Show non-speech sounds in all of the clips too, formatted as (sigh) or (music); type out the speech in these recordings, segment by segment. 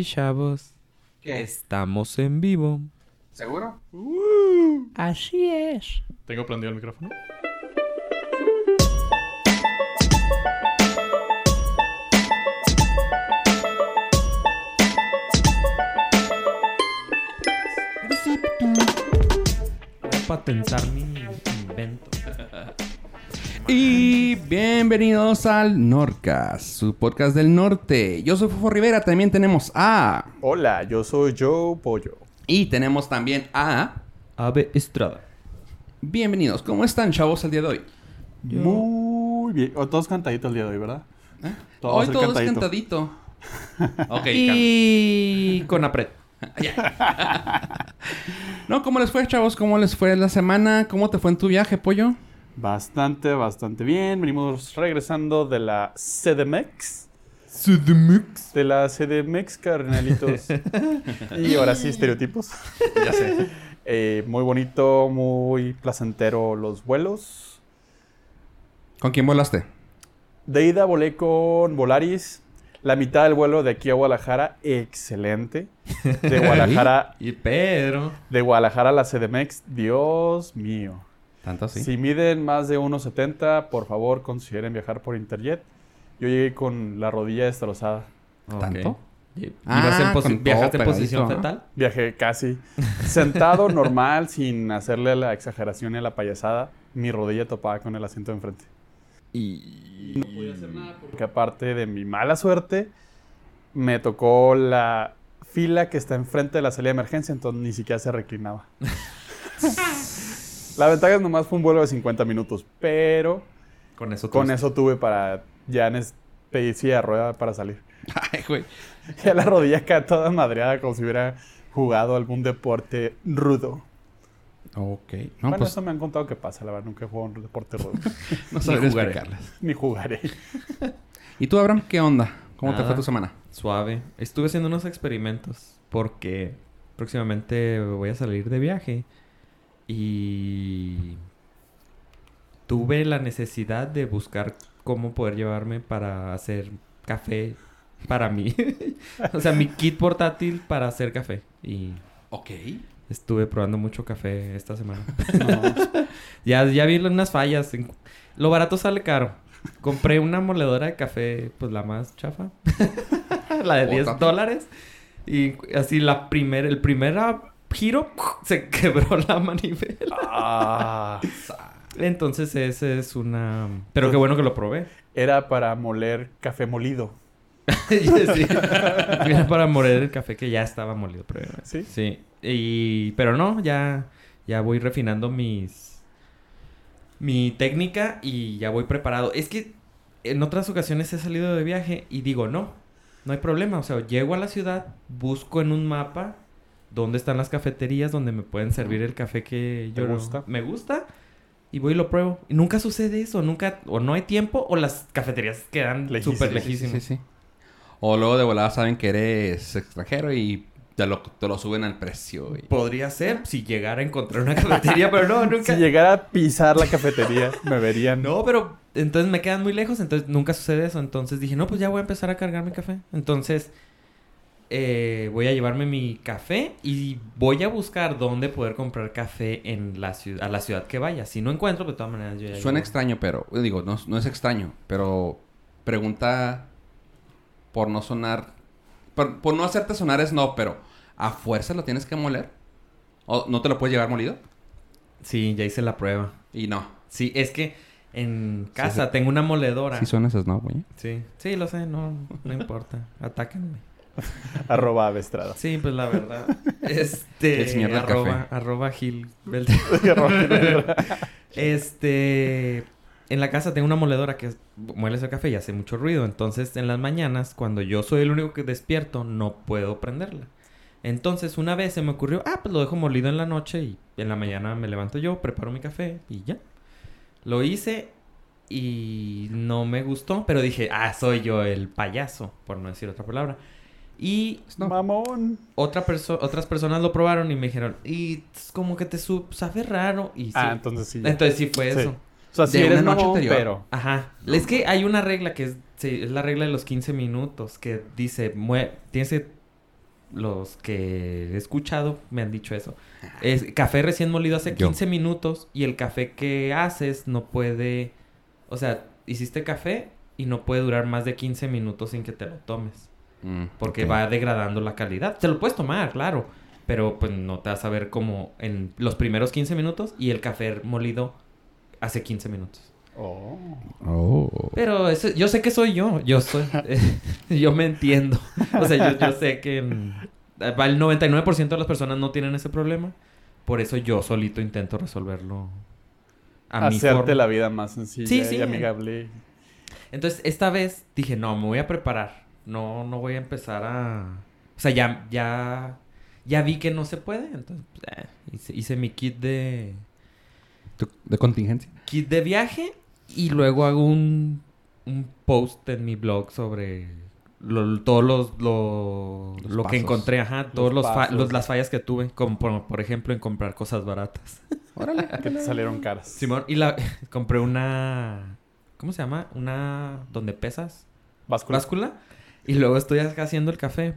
Y chavos, ¿Qué? estamos en vivo. ¿Seguro? Así es. ¿Tengo prendido el micrófono? Voy a patentar mi. Y bienvenidos al Norcas, su podcast del norte. Yo soy Fofo Rivera, también tenemos a... Hola, yo soy Joe Pollo. Y tenemos también a... Ave Estrada. Bienvenidos, ¿cómo están chavos el día de hoy? Muy bien. O todos cantaditos el día de hoy, ¿verdad? Todo va a hoy todo cantadito. es cantadito. (laughs) ok, Y con Apret. (laughs) No, ¿cómo les fue chavos? ¿Cómo les fue la semana? ¿Cómo te fue en tu viaje, pollo? Bastante, bastante bien. Venimos regresando de la CDMX. Sudmux. De la CDMX, carnalitos. (laughs) y ahora sí, estereotipos. Ya sé. (laughs) Eh, muy bonito, muy placentero los vuelos. ¿Con quién volaste? De ida volé con Volaris. La mitad del vuelo de aquí a Guadalajara, excelente. De (laughs) Guadalajara, Y Pedro. de Guadalajara a la CDMX, Dios mío. Tanto así. Si miden más de 1.70, por favor consideren viajar por Interjet. Yo llegué con la rodilla destrozada. ¿Tanto? ¿Ibas Ah, en posi- ¿Viajaste en posición ¿no? fetal? Viajé casi sentado, (laughs) normal, sin hacerle la exageración y a la payasada. Mi rodilla topada con el asiento de enfrente. Y... No podía hacer nada porque aparte de mi mala suerte, me tocó la fila que está enfrente de la salida de emergencia, entonces ni siquiera se reclinaba. (laughs) (laughs) la ventaja es nomás fue un vuelo de 50 minutos, pero Con eso con tuviste- eso tuve para ya pedir silla de rueda para salir. (laughs) Ay, güey. (laughs) Ya la rodilla queda toda madreada como si hubiera jugado algún deporte rudo. Ok. No, bueno, pues eso me han contado que pasa, la verdad, nunca he jugado un deporte rudo. (laughs) no sabré jugaré. explicarlas. Ni jugaré. ¿Y tú, Abraham, qué onda? ¿Cómo te fue tu semana? Suave. Estuve haciendo unos experimentos porque próximamente voy a salir de viaje y tuve la necesidad de buscar cómo poder llevarme para hacer café para mí. (laughs) o sea, mi kit portátil para hacer café y Ok. estuve probando mucho café esta semana. (laughs) No. (laughs) ya, ya vi unas fallas. Lo barato sale caro. Compré una moledora de café, pues la más chafa. la de 10 Portátil. dólares. Y así la primer, el primer giro (laughs) se quebró la manivela. Ah, Entonces ese es una... Pero qué bueno que lo probé. era para moler café molido. (laughs) sí. Era para moler el café que ya estaba molido previamente. ¿Sí? Sí. Y... Pero no, ya... Ya voy refinando mis... Mi técnica y ya voy preparado. Es que en otras ocasiones he salido de viaje y digo, no, no hay problema. O sea, llego a la ciudad, busco en un mapa dónde están las cafeterías donde me pueden servir el café que ¿Te yo gusta? me gusta y voy y lo pruebo. Y nunca sucede eso, nunca o no hay tiempo o las cafeterías quedan súper lejísimas. Sí, sí. O luego de volada saben que eres extranjero y te lo, te lo suben al precio. güey. Podría ser si llegara a encontrar una cafetería, pero no, nunca. Si llegara a pisar la cafetería, (laughs) me verían. No, pero entonces me quedan muy lejos, entonces nunca sucede eso. Entonces dije, no, pues ya voy a empezar a cargar mi café. Entonces eh, voy a llevarme mi café y voy a buscar dónde poder comprar café en la ciudad, a la ciudad que vaya. Si no encuentro, de todas maneras yo ya Suena llevo. extraño, pero... Digo, no, no es extraño, pero... Pregunta... Por no sonar... Por, por no hacerte sonar es no, pero... ¿A fuerza lo tienes que moler? ¿O no te lo puedes llevar molido? Sí, ya hice la prueba. Y no. Sí, es que en casa sí. tengo una moledora. Sí suena eso, ¿no, güey? Sí, sí, lo sé, no, no importa. (laughs) Atáquenme. (laughs) Arroba Avestrada. Sí, pues la verdad. (laughs) Este. El señor del arroba, café. arroba Gil. (laughs) este. En la casa tengo una moledora que muele ese café y hace mucho ruido. Entonces, en las mañanas, cuando yo soy el único que despierto, no puedo prenderla. Entonces, una vez se me ocurrió, ah, pues lo dejo molido en la noche y en la mañana me levanto yo, preparo mi café y ya. Lo hice y no me gustó, pero dije, ah, soy yo el payaso, por no decir otra palabra. Y Mamón. otra perso otras personas lo probaron y me dijeron, y como que te su sabe raro. Y sí. Ah, entonces sí. Entonces sí fue Sí. eso. O sea, si de eres una noche mamón, anterior. pero... Ajá. Es que hay una regla que es, sí, es la regla de los 15 minutos que dice, mue- tienes que los que he escuchado me han dicho eso. Es café recién molido hace Yo. 15 minutos y el café que haces no puede... O sea, hiciste café y no puede durar más de 15 minutos sin que te lo tomes. Mm, Porque va degradando la calidad. Te lo puedes tomar, claro. Pero pues no te vas a ver como en los primeros 15 minutos y el café molido hace 15 minutos. Oh. Oh. Pero eso- yo sé que soy yo. Yo soy... (laughs) yo me entiendo. O sea, yo, yo sé que mm, el 99% de las personas no tienen ese problema. Por eso yo solito intento resolverlo a Hacerte la vida más sencilla Sí, sí. y amigable. Entonces, esta vez dije, no, me voy a preparar. No, no voy a empezar a... O sea, ya, ya, ya vi que no se puede. Entonces, pues, eh, hice, hice mi kit de... ¿Tu- ¿De contingencia? Kit de viaje. Y luego hago un, un post en mi blog sobre lo- todos los... Lo, Los lo que encontré, ajá. Todos Los los, fa- pasos. los- las fallas que tuve. Como por, por ejemplo en comprar cosas baratas. (laughs) Órale. (laughs) Que te salieron caras. Simón, y la... (laughs) compré una... ¿Cómo se llama? Una... Donde pesas. Báscula. báscula y luego estoy haciendo el café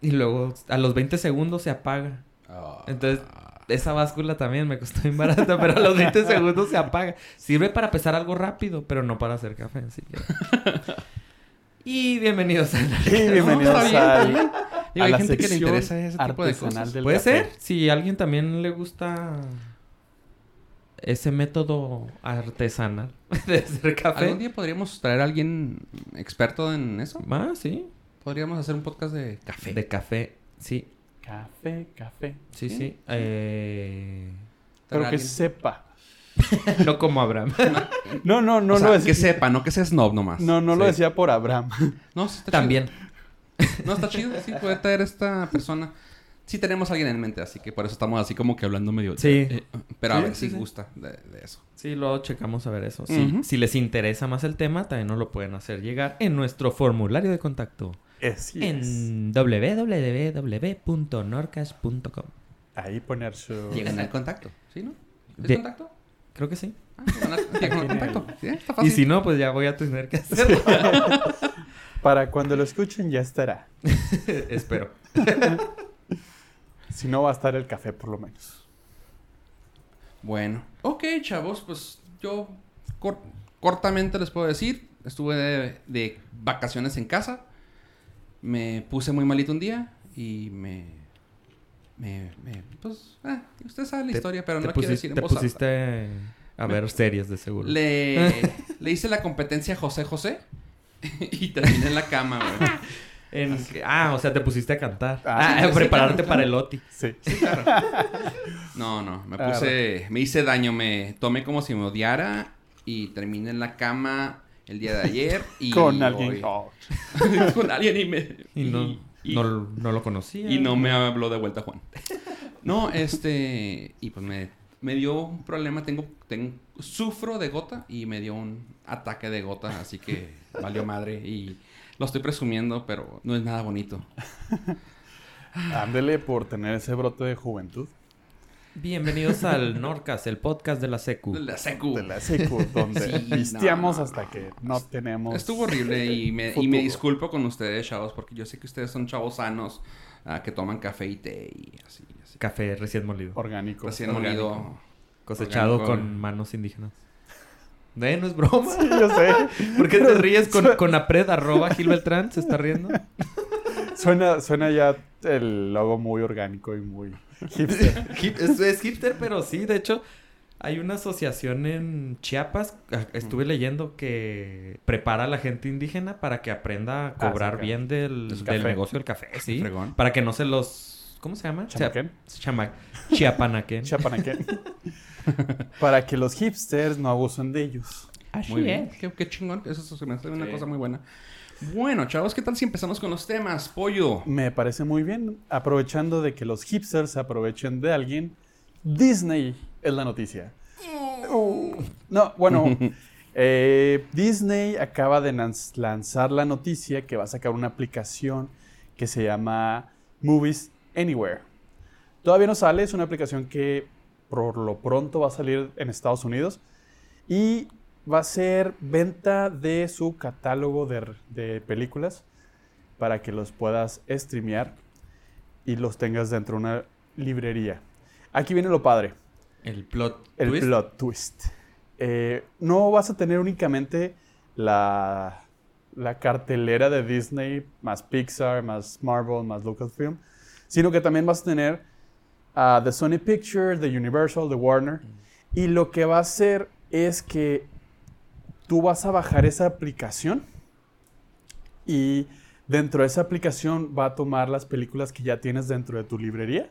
y luego a los 20 segundos se apaga. Ah. Entonces, esa báscula también me costó bien barata, pero a los 20 (laughs) segundos se apaga. Sirve para pesar algo rápido, pero no para hacer café, así que... Y bienvenidos a la... (laughs) Y (laughs) bienvenidos No, bien, al-. Digo, a hay la gente que le sección interesa ese tipo de artesanal cosas. del Puede café. ser, si a alguien también le gusta ese método artesanal (laughs) de hacer ¿Algún café. día podríamos traer a alguien experto en eso? Ah, sí. Podríamos hacer un podcast de café. De café, sí. Café, café. Sí, Sí. sí. Eh... Pero que alguien. sepa. (laughs) no como Abraham. (laughs) No, no, no o sea, lo que sepa, no que sea snob nomás. No, no lo decía por Abraham. No, sí está También. chido. No, está chido. Sí, puede traer esta persona. Sí tenemos a alguien en mente, así que por eso estamos así como que hablando medio... Sí. Eh, pero a Sí, ver sí, si sí. gusta de, de eso. Sí, luego checamos a ver eso. Si, les interesa más el tema, también nos lo pueden hacer llegar en nuestro formulario de contacto. Así es. En www.norcas.com. Ahí poner su... Llegan al contacto, ¿sí, no? ¿Es De- contacto? Creo que sí. Ah, llegan al, llegan al contacto. Sí, está Y fácil. si no, pues ya voy a tener que hacerlo. (laughs) Para cuando lo escuchen ya estará. (laughs) Espero. (laughs) Si no va a estar el café por lo menos. Bueno. Ok, chavos, pues yo cor- cortamente les puedo decir. Estuve de, de vacaciones en casa. Me puse muy malito un día y me... Me... me- pues... Ah, usted sabe la Te- historia, pero no quiero decir en te voz alta. pusiste a ver series de seguro. Le, (laughs) le hice la competencia a José José (laughs) y terminé en la cama, güey. En- ah, o sea, te pusiste a cantar. Ah, Ah, sí, prepararte claro. para el OTI. Sí. Sí, claro. (laughs) No, no, me Ah, puse, me hice daño, me tomé como si me odiara y terminé en la cama el día de ayer y (laughs) Con alguien. Oh, (laughs) con alguien y me Y no, y- no, no lo conocía. y no me habló de vuelta Juan. No, este y pues me, me dio un problema, tengo, tengo sufro de gota y me dio un ataque de gota, así que valió madre y lo estoy presumiendo, pero no es nada bonito. (laughs) ándele por tener ese brote de juventud. Bienvenidos (laughs) al Norcas, el podcast de la Secu. La secu. De la secu, donde (laughs) Sí, no. hasta que no tenemos... Estuvo horrible y me, y me disculpo con ustedes, chavos, porque yo sé que ustedes son chavos sanos ah, que toman café y té y así, así. Café recién molido. Orgánico. Recién orgánico. molido. Cosechado orgánico. con manos indígenas. ¿Eh? ¿No es broma? Sí, yo sé. (laughs) ¿Por qué te ríes con, con apred arroba Gil Beltrán? ¿Se está riendo? (laughs) Suena, suena ya el logo muy orgánico y muy hipster. (laughs) Hip- es, es hipster, pero sí. De hecho, hay una asociación en Chiapas, ah, estuve leyendo, que prepara a la gente indígena para que aprenda a Ah, cobrar sí, bien del, Del café. negocio del café, sí. Fregón. Para que no se los... ¿Cómo se llama? ¿Chamaquén? Chama- Chiapanaquen. (laughs) Para que los hipsters no abusen de ellos. Muy bien. Qué, qué chingón. Eso se me hace una Sí. cosa muy buena. Bueno, chavos, ¿qué tal si empezamos con los temas? Pollo. Me parece muy bien. Aprovechando de que los hipsters se aprovechen de alguien, Disney es la noticia. Uh, no, bueno, (laughs) eh, Disney acaba de lanz- lanzar la noticia que va a sacar una aplicación que se llama Movies Anywhere. Todavía no sale, es una aplicación que por lo pronto va a salir en Estados Unidos y va a ser venta de su catálogo de, de películas para que los puedas streamear. y los tengas dentro de una librería. Aquí viene lo padre, El plot el twist. plot twist. Eh, no vas a tener únicamente la, la cartelera de Disney, más Pixar, más Marvel, más Lucasfilm, sino que también vas a tener a The Sony Pictures, The Universal, The Warner. Y lo que va a hacer es que tú vas a bajar esa aplicación y dentro de esa aplicación va a tomar las películas que ya tienes dentro de tu librería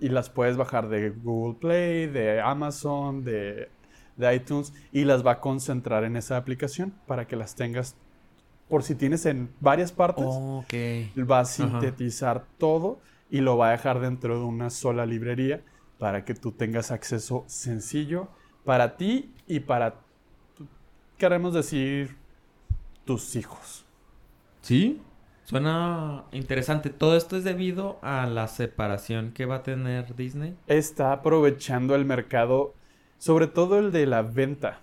y las puedes bajar de Google Play, de Amazon, de, de iTunes y las va a concentrar en esa aplicación para que las tengas por si tienes en varias partes. Ok. Va a Ajá. sintetizar todo y lo va a dejar dentro de una sola librería para que tú tengas acceso sencillo para ti y para, queremos decir, tus hijos. Sí. Suena interesante. Todo esto es debido a la separación que va a tener Disney. Está aprovechando el mercado, sobre todo el de la venta.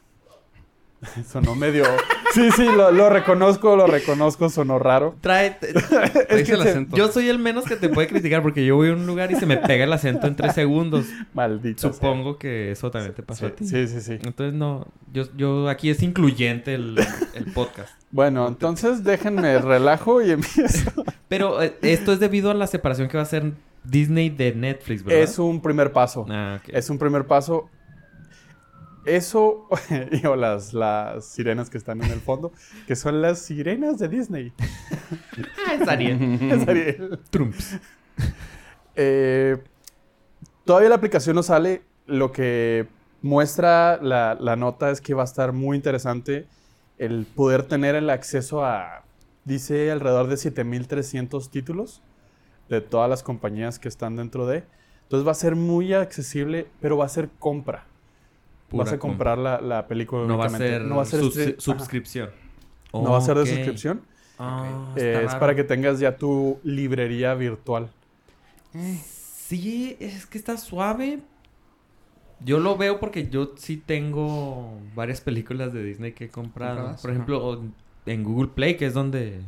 (laughs) Sonó medio... Sí, sí, lo, lo reconozco, lo reconozco, sonó raro. Trae. (laughs) Que el se- acento. Yo soy el menos que te puede criticar porque yo voy a un lugar y se me pega el acento en tres segundos. Maldito. sea. Supongo que eso también te pasó Sí, a ti. sí, sí, sí. Entonces no, yo, yo aquí es incluyente el, el podcast. Bueno, entonces déjenme relajo y empiezo. (laughs) Pero eh, esto es debido a la separación que va a hacer Disney de Netflix, ¿verdad? Es un primer paso. Ah. Es un primer paso. Eso, (laughs) y o las, las sirenas que están en el fondo, que son las sirenas de Disney. Ah, es Ariel. (laughs) Es Ariel. Trumps. Eh, todavía la aplicación no sale. Lo que muestra la, la nota es que va a estar muy interesante el poder tener el acceso a, dice, alrededor de 7300 títulos de todas las compañías que están dentro de. Entonces va a ser muy accesible, pero va a ser compra. Pura vas a comprar la, la película No va a ser, no va a ser suscripción. No va a ser de suscripción. Ah, Eh, es raro. para que tengas ya tu librería virtual. Sí, es que está suave. Yo lo veo porque yo sí tengo varias películas de Disney que he comprado. ¿Compradas? Por ejemplo, en Google Play, que es donde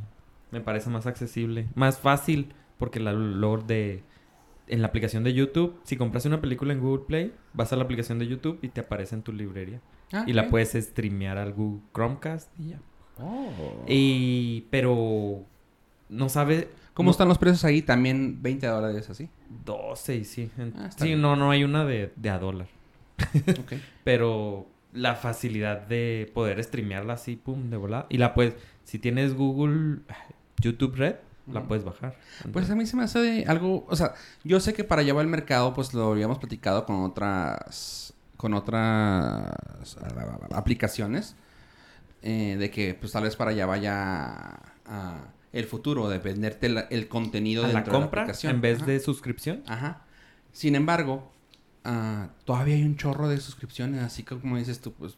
me parece más accesible. Más fácil, porque la lore de... En la aplicación de YouTube, si compras una película en Google Play, vas a la aplicación de YouTube y te aparece en tu librería. Ah, Y la puedes streamear al Google Chromecast y ya. Oh. Y... Pero... No sabe... ¿Cómo no- están los precios ahí? También 20 dólares así. 12 y sí. En- Ah, sí, bien. no, no hay una de, de a dólar. Ok. (laughs) Pero la facilidad de poder streamearla así, pum, de volada. Y la puedes, si tienes Google YouTube Red, la puedes bajar. Pues a mí se me hace algo, o sea, yo sé que para allá va el mercado, pues lo habíamos platicado con otras, con otras ah, aplicaciones, eh, de que pues tal vez para allá vaya ah, el futuro de venderte la- el contenido a la de la compra aplicación. en vez Ajá. de suscripción. Ajá. Sin embargo, ah, todavía hay un chorro de suscripciones, así que como dices tú, pues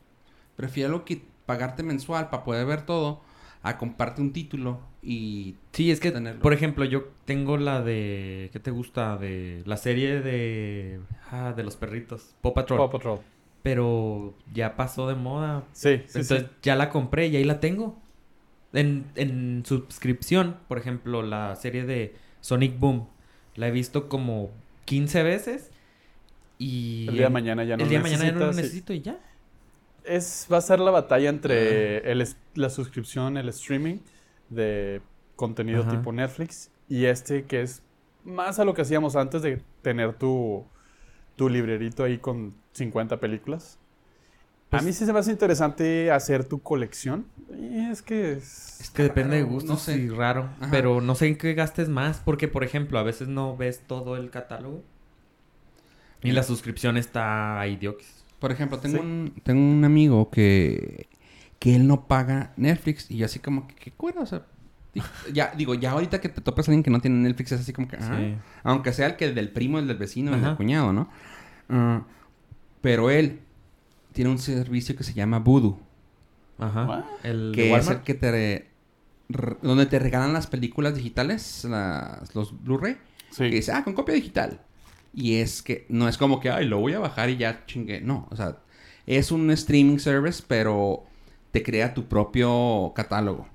prefiero que pagarte mensual para poder ver todo a comprarte un título y Sí, es que, Tenerlo. por ejemplo, yo tengo la de, ¿qué te gusta? De la serie de, ah, de los perritos, Paw Patrol. Paw Patrol. Pero ya pasó de moda. Sí, sí, Entonces sí. ya la compré y ahí la tengo. En, en suscripción, por ejemplo, la serie de Sonic Boom. La he visto como 15 veces. Y El día de mañana ya no el día de mañana ya no lo necesito y ya. Es, va a ser la batalla entre Ah. el la suscripción, el streaming de contenido tipo Netflix y este que es más a lo que hacíamos antes de tener tu, tu librerito ahí con 50 películas. Pues- a mí sí se me hace interesante hacer tu colección. Y es que es... Es que depende de gustos no sé. y raro. Ajá. Pero no sé en qué gastes más. Porque, por ejemplo, a veces no ves todo el catálogo. Y la suscripción está ahí. Por ejemplo, tengo, Sí. un, tengo un amigo que, que él no paga Netflix y yo así como que, ¿qué cuero? O sea, ya, digo, ya ahorita que te topas a alguien que no tiene Netflix es así como que, ah, Sí. aunque sea el que el del primo, el del vecino, el del cuñado, ¿no? Ah, pero él tiene un servicio que se llama Voodoo, Ajá. El que es el que te... re- re- donde te regalan las películas digitales, las, los Blu-ray. Sí. Que dice, ah, con copia digital. Y es que no es como que, ay, lo voy a bajar y ya chingue. No, o sea, es un streaming service, pero te crea tu propio catálogo.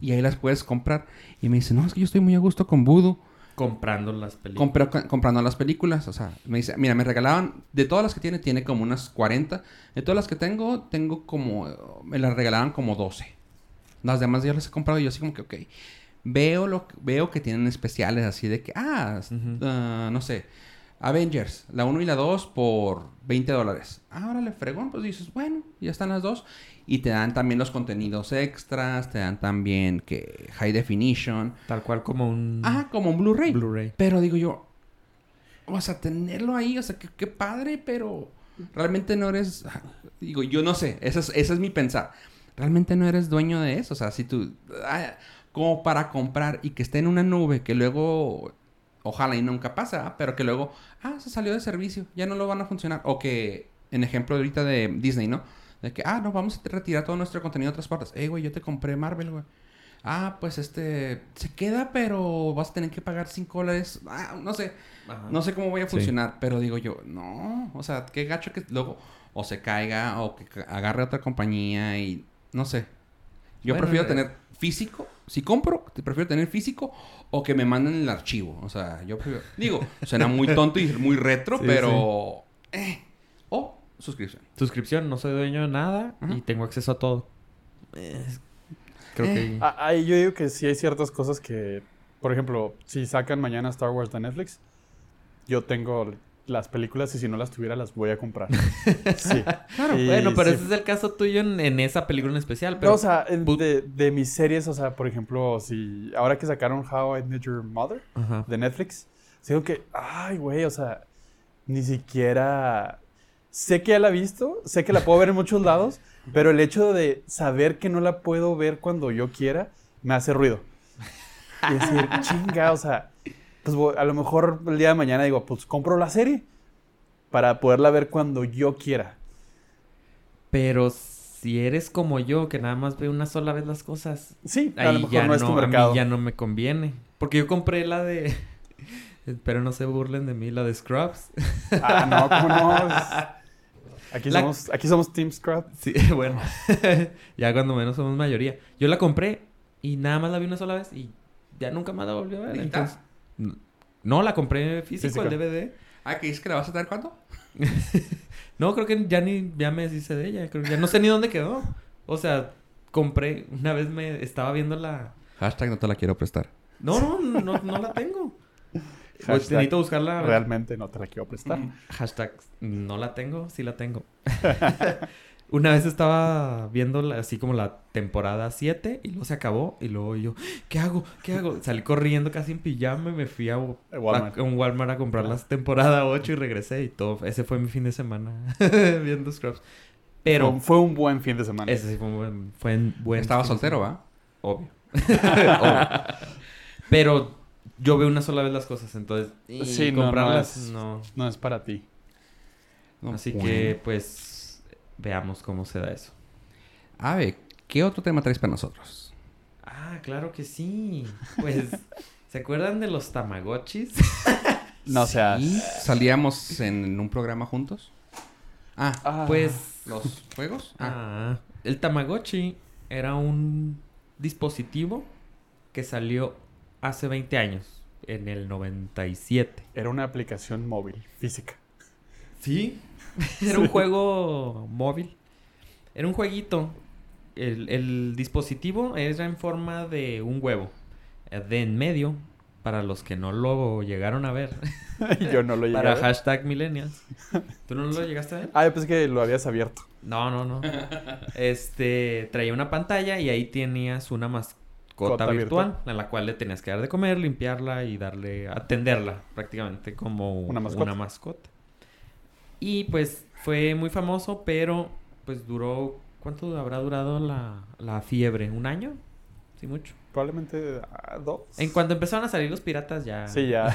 Y ahí las puedes comprar. Y me dice, no, es que yo estoy muy a gusto con Voodoo. Comprando las películas. compra- co- comprando las películas. O sea, me dice, mira, me regalaban, de todas las que tiene, tiene como unas 40. De todas las que tengo, tengo como, me las regalaban como 12. Las demás yo las he comprado y yo así como que, ok. Veo, lo, que- veo que tienen especiales así de que, ah, ah, no sé, Avengers, la 1 y la 2 por 20 dólares. Ah, órale, fregón, pues dices, bueno, ya están las dos. Y te dan también los contenidos extras, te dan también que High Definition. Tal cual como un Ah, como un Blu-ray. Blu-ray. Pero digo yo, o sea, tenerlo ahí, o sea, que- qué padre, pero realmente no eres, (laughs) digo, yo no sé, ese es, ese es mi pensar. Realmente no eres dueño de eso, o sea, si tú, ah, como para comprar y que esté en una nube, que luego, ojalá y nunca pasa, ¿ah? pero que luego, ah, se salió de servicio, ya no lo van a funcionar. O que, en ejemplo ahorita de Disney, ¿no? De que, ah, no, vamos a retirar todo nuestro contenido de otras partes. Eh, güey, yo te compré Marvel, güey. Ah, pues este, se queda, pero vas a tener que pagar 5 dólares. Ah, no sé. Ajá. No sé cómo voy a Sí. funcionar, pero digo yo, no, o sea, qué gacho que luego o se caiga o que agarre otra compañía y no sé. Yo Bueno, prefiero eh. tener físico, si compro, te prefiero tener físico o que me manden el archivo, o sea, yo prefiero, digo, suena muy tonto y muy retro, Sí, pero eh, o suscripción. Suscripción, no soy dueño de nada Ajá. y tengo acceso a todo. Es- Creo Eh. que... Ah, ahí yo digo que sí hay ciertas cosas que, por ejemplo, si sacan mañana Star Wars de Netflix, yo tengo las películas y si no las tuviera las voy a comprar. (laughs) Sí. Claro, Y bueno, pero sí. ese es el caso tuyo en, en esa película en especial. Pero No, o sea, en- de, de mis series, o sea, por ejemplo, si ahora que sacaron How I Met Your Mother de Netflix, sigo que, ay, güey, o sea, ni siquiera sé que ya la he visto, sé que la puedo ver en muchos lados, (laughs) pero el hecho de saber que no la puedo ver cuando yo quiera me hace ruido. Y decir, chinga, o sea, pues a lo mejor el día de mañana digo, pues compro la serie para poderla ver cuando yo quiera. Pero si eres como yo, que nada más veo una sola vez las cosas, Sí, a lo ahí mejor ya no es tu a mí mercado. ya no me conviene. Porque yo compré la de... (laughs) Espero no se burlen de mí, la de Scrubs. Ah, no, ¿cómo no? (laughs) Aquí, La- somos, aquí somos Team Scrub. Sí, (laughs) bueno. ya cuando menos somos mayoría. Yo la compré y nada más la vi una sola vez y ya nunca más la volví a ver. Entonces, no, la compré físico, Física. el DVD. Ah, ¿que dices que la vas a traer cuándo? (laughs) No, creo que ya ni ya me deshice de ella. Creo que ya no sé ni dónde quedó. O sea, compré, una vez me estaba viendo la... Hashtag no te la quiero prestar. No, no, no, no la tengo. (laughs) Pues Hashtag necesito buscarla. Realmente no te la quiero prestar. Hashtag no la tengo, sí la tengo. (laughs) Una vez estaba viendo la- así como la temporada 7 y luego se acabó y luego yo, ¿qué hago? ¿Qué hago? Salí corriendo casi en pijama y me fui a, Walmart. a un Walmart a comprar la temporada 8 y regresé y todo. Ese fue mi fin de semana (laughs) viendo Scrubs. Pero Fue, fue un buen fin de semana. ese sí fue un buen, fue un buen Estaba soltero. ¿va? Obvio. (laughs) Obvio. Pero yo veo una sola vez las cosas, entonces y Sí, no, no comprarlas es- no. No es para ti. No, Así bueno. que pues veamos cómo se da eso. Ave, ¿qué otro tema traes para nosotros? Ah, claro que sí. Pues ¿se acuerdan de los Tamagotchis? (laughs) No seas. Sí, salíamos en un programa juntos. Ah, Ah, Pues los juegos. Ah, ah, el Tamagotchi era un dispositivo que salió hace 20 años, en el 97. Era una aplicación móvil, física. Sí. (laughs) Era un juego móvil. Era un jueguito. El, el dispositivo era en forma de un huevo. Eh, De en medio, para los que no lo llegaron a ver. (laughs) Yo no lo llegué para a ver. hashtag millennials. (laughs) ¿Tú no lo llegaste a ver? Ah, yo pensé que lo habías abierto. No, no, no. Este, traía una pantalla y ahí tenías una mascota Cota virtual, virtual. en la cual le tenías que dar de comer, limpiarla y darle, atenderla prácticamente como Una mascota. una mascota. Y pues fue muy famoso, pero pues duró, ¿cuánto habrá durado la, la fiebre? ¿Un año? Sí, mucho. Probablemente ah, dos. En cuanto empezaron a salir los piratas ya... Sí, ya.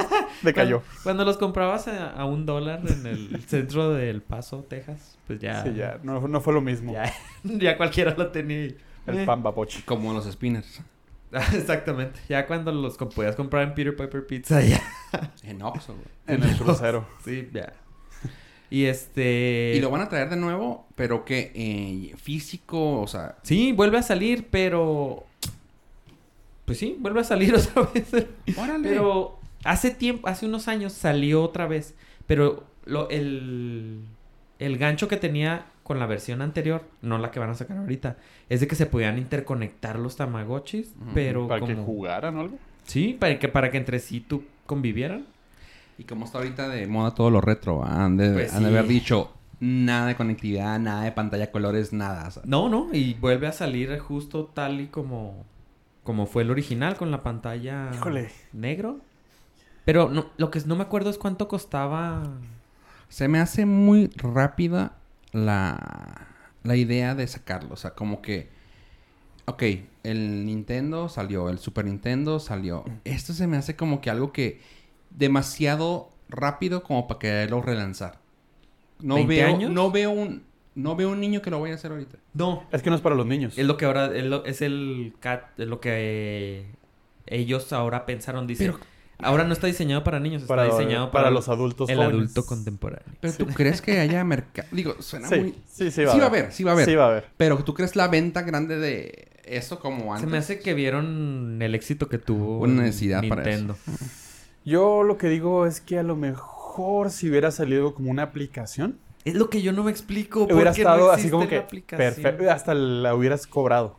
(laughs) Decayó. Cuando, cuando los comprabas a, a un dólar en el centro del Paso, Texas, pues ya... Sí, ya. No, no fue lo mismo. Ya, (laughs) ya cualquiera lo tenía. y- El Eh. pan babochi. como los spinners. (laughs) Exactamente. Ya cuando los podías comprar en Peter Piper Pizza, ya. En Oxxo. En el crucero. Sí, ya. Y este... Y lo van a traer de nuevo, pero que físico, o sea, Sí, vuelve a salir, pero... Pues sí, vuelve a salir (laughs) otra vez. Órale. Pero hace tiempo, hace unos años salió otra vez. Pero lo, el, el gancho que tenía con la versión anterior, no la que van a sacar ahorita, es de que se podían interconectar los Tamagotchis, pero Para que jugaran o algo. Sí, para que, para que entre sí tú convivieran. Y como está ahorita de moda todo lo retro, han de, Pues han de sí. haber dicho nada de conectividad, nada de pantalla colores, nada. No, no, y vuelve a salir justo tal y como, como fue el original con la pantalla Híjole. negro. Pero no, lo que no me acuerdo es cuánto costaba. Se me hace muy rápida la, la idea de sacarlo. O sea, como que... Ok, el Nintendo salió, el Super Nintendo salió. Esto se me hace como que algo que... Demasiado rápido como para quererlo relanzar. No 20 veo, años? no veo un... No veo un niño que lo vaya a hacer ahorita. No, Es que no es para los niños. es lo que ahora es, lo- es el cat, es lo que eh, ellos ahora pensaron. Dice, Pero- ahora no está diseñado para niños, está para, diseñado para para, los adultos el jóvenes. adulto contemporáneo. Pero tú crees que haya mercado... Digo, suena Sí, muy... sí, sí va, Sí va a haber, sí va a haber. Sí va a haber. Pero tú crees la venta grande de eso como antes. Se me hace que vieron el éxito que tuvo Una necesidad para Nintendo. (laughs) Yo lo que digo es que a lo mejor si hubiera salido como una aplicación, Es lo que yo no me explico. ¿por hubiera no estado así como que perfecto. Hasta la hubieras cobrado.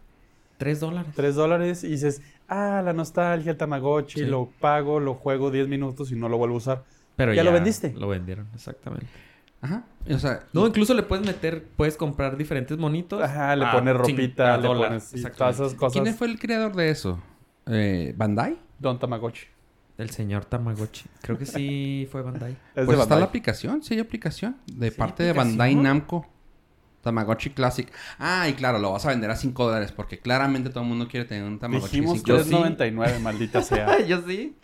Tres dólares. Tres dólares y dices, ah, la nostalgia, el Tamagotchi, Sí. lo pago, lo juego 10 minutos y no lo vuelvo a usar. Pero ¿Ya lo vendiste? Lo vendieron, exactamente. Ajá. O sea, No, incluso le puedes meter, puedes comprar diferentes monitos. Ajá, le a pones ropita, le pones todas esas cosas. ¿quién fue el creador de eso? Eh, ¿Bandai? Don Tamagotchi. El señor Tamagotchi. Creo que sí fue Bandai. (laughs) Es pues de está Bandai. la aplicación, sí hay aplicación. De ¿Sí parte de? Bandai Namco. Tamagotchi Classic. Ah, y claro, lo vas a vender a 5 dólares porque claramente todo el mundo quiere tener un Tamagotchi. Dijimos cinco dólares. 3.99, maldita sea. (laughs) Yo sí.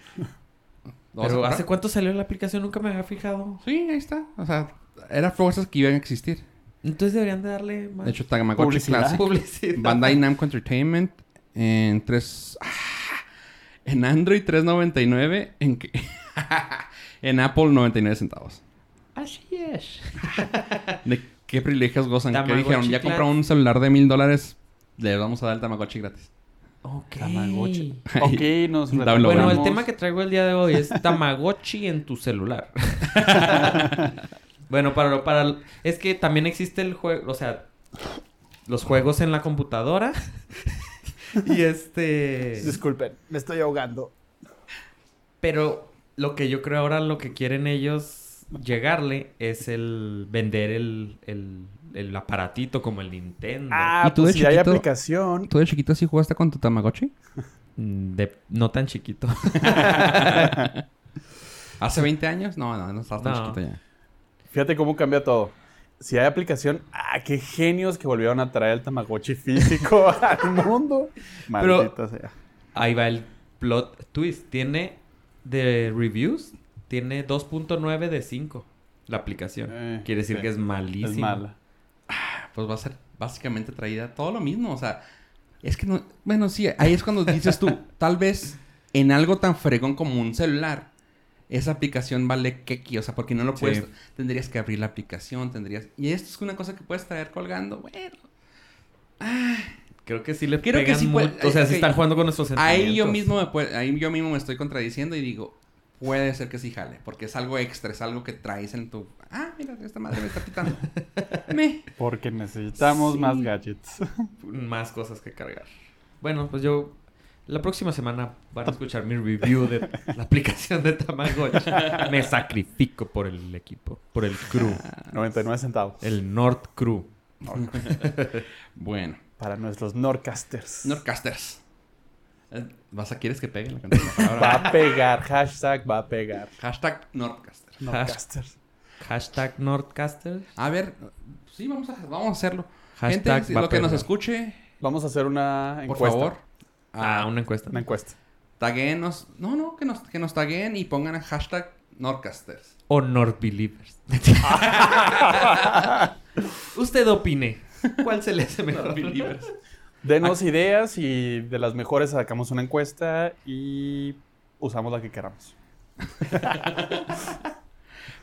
¿Lo vas (laughs) a Pero? ¿hace cuánto salió la aplicación? Nunca me había fijado. Sí, ahí está. O sea, eran fuerzas que iban a existir. Entonces deberían de darle más De hecho, Tamagotchi Publicidad. Classic. publicidad. Bandai Namco Entertainment en 3 en Android 3.99 en que- (laughs) en Apple 99 centavos. Así es. (laughs) ¿De qué privilegios gozan? ¿Qué dijeron? Ya compraron un celular de mil dólares, le vamos a dar el Tamagotchi gratis. Ok. Tamagotchi. (laughs) Ok, nos. Bueno, el tema que traigo el día de hoy es Tamagotchi en tu celular. bueno, para, para... Es que también existe el juego... O sea, los juegos en la computadora. (laughs) y este... Disculpen, me estoy ahogando. Pero lo que yo creo ahora lo que quieren ellos llegarle es el vender el, el, el aparatito como el Nintendo. Ah, ¿Y tú pues de si hay chiquito? aplicación. ¿Tú de chiquito sí jugaste con tu Tamagotchi? Mm, De, no tan chiquito. (laughs) (laughs) ¿Hace 20 años? No, no, no estabas tan No. chiquito ya. Fíjate cómo cambia todo. Si hay aplicación, ah, qué genios que volvieron a traer el Tamagotchi físico (laughs) al mundo. Maldita sea. Ahí va el plot twist. Tiene de reviews, tiene 2.9 de 5 la aplicación. Eh, Quiere decir sí. que es malísimo. Es mala. Pues va a ser básicamente traída todo lo mismo. O sea, es que no. Bueno, sí, ahí es cuando dices tú, (laughs) tal vez en algo tan fregón como un celular, esa aplicación vale keki. O sea, porque no lo Sí. puedes. Tendrías que abrir la aplicación, tendrías. Y esto es una cosa que puedes traer colgando. Bueno. Creo que sí le Creo que pegan sí puede- mucho. O sea, ok. si están jugando con nuestros sentimientos. Ahí yo mismo me puede- ahí yo mismo me estoy contradiciendo y digo, puede ser que sí jale, porque es algo extra, es algo que traes en tu. Ah, mira, esta madre me está pitando. (laughs) me. Porque necesitamos Sí. más gadgets. (laughs) Más cosas que cargar. Bueno, pues yo... La próxima semana van a escuchar mi review de la aplicación de Tamagotchi. Me sacrifico por el equipo, por el crew. 99 centavos. El North Crew. (laughs) Bueno, Para nuestros Nordcasters. Nordcasters. Eh, ¿Vas a quieres que pegue la canción? (laughs) Va a pegar. Hashtag va a pegar. Hashtag Nordcaster. Nordcasters. Hashtag Nordcaster. A ver, sí, vamos a, vamos a hacerlo. Hashtag Gente, va lo a que nos escuche, Vamos a hacer una por encuesta. Favor, Ah, una encuesta. Una encuesta. taguenos. No, no, que nos, que nos taguen y pongan hashtag Nordcasters. O Nordbelievers. (laughs) Usted opine. ¿Cuál se le hace mejor? Denos ideas y de las mejores sacamos una encuesta y usamos la que queramos. (laughs)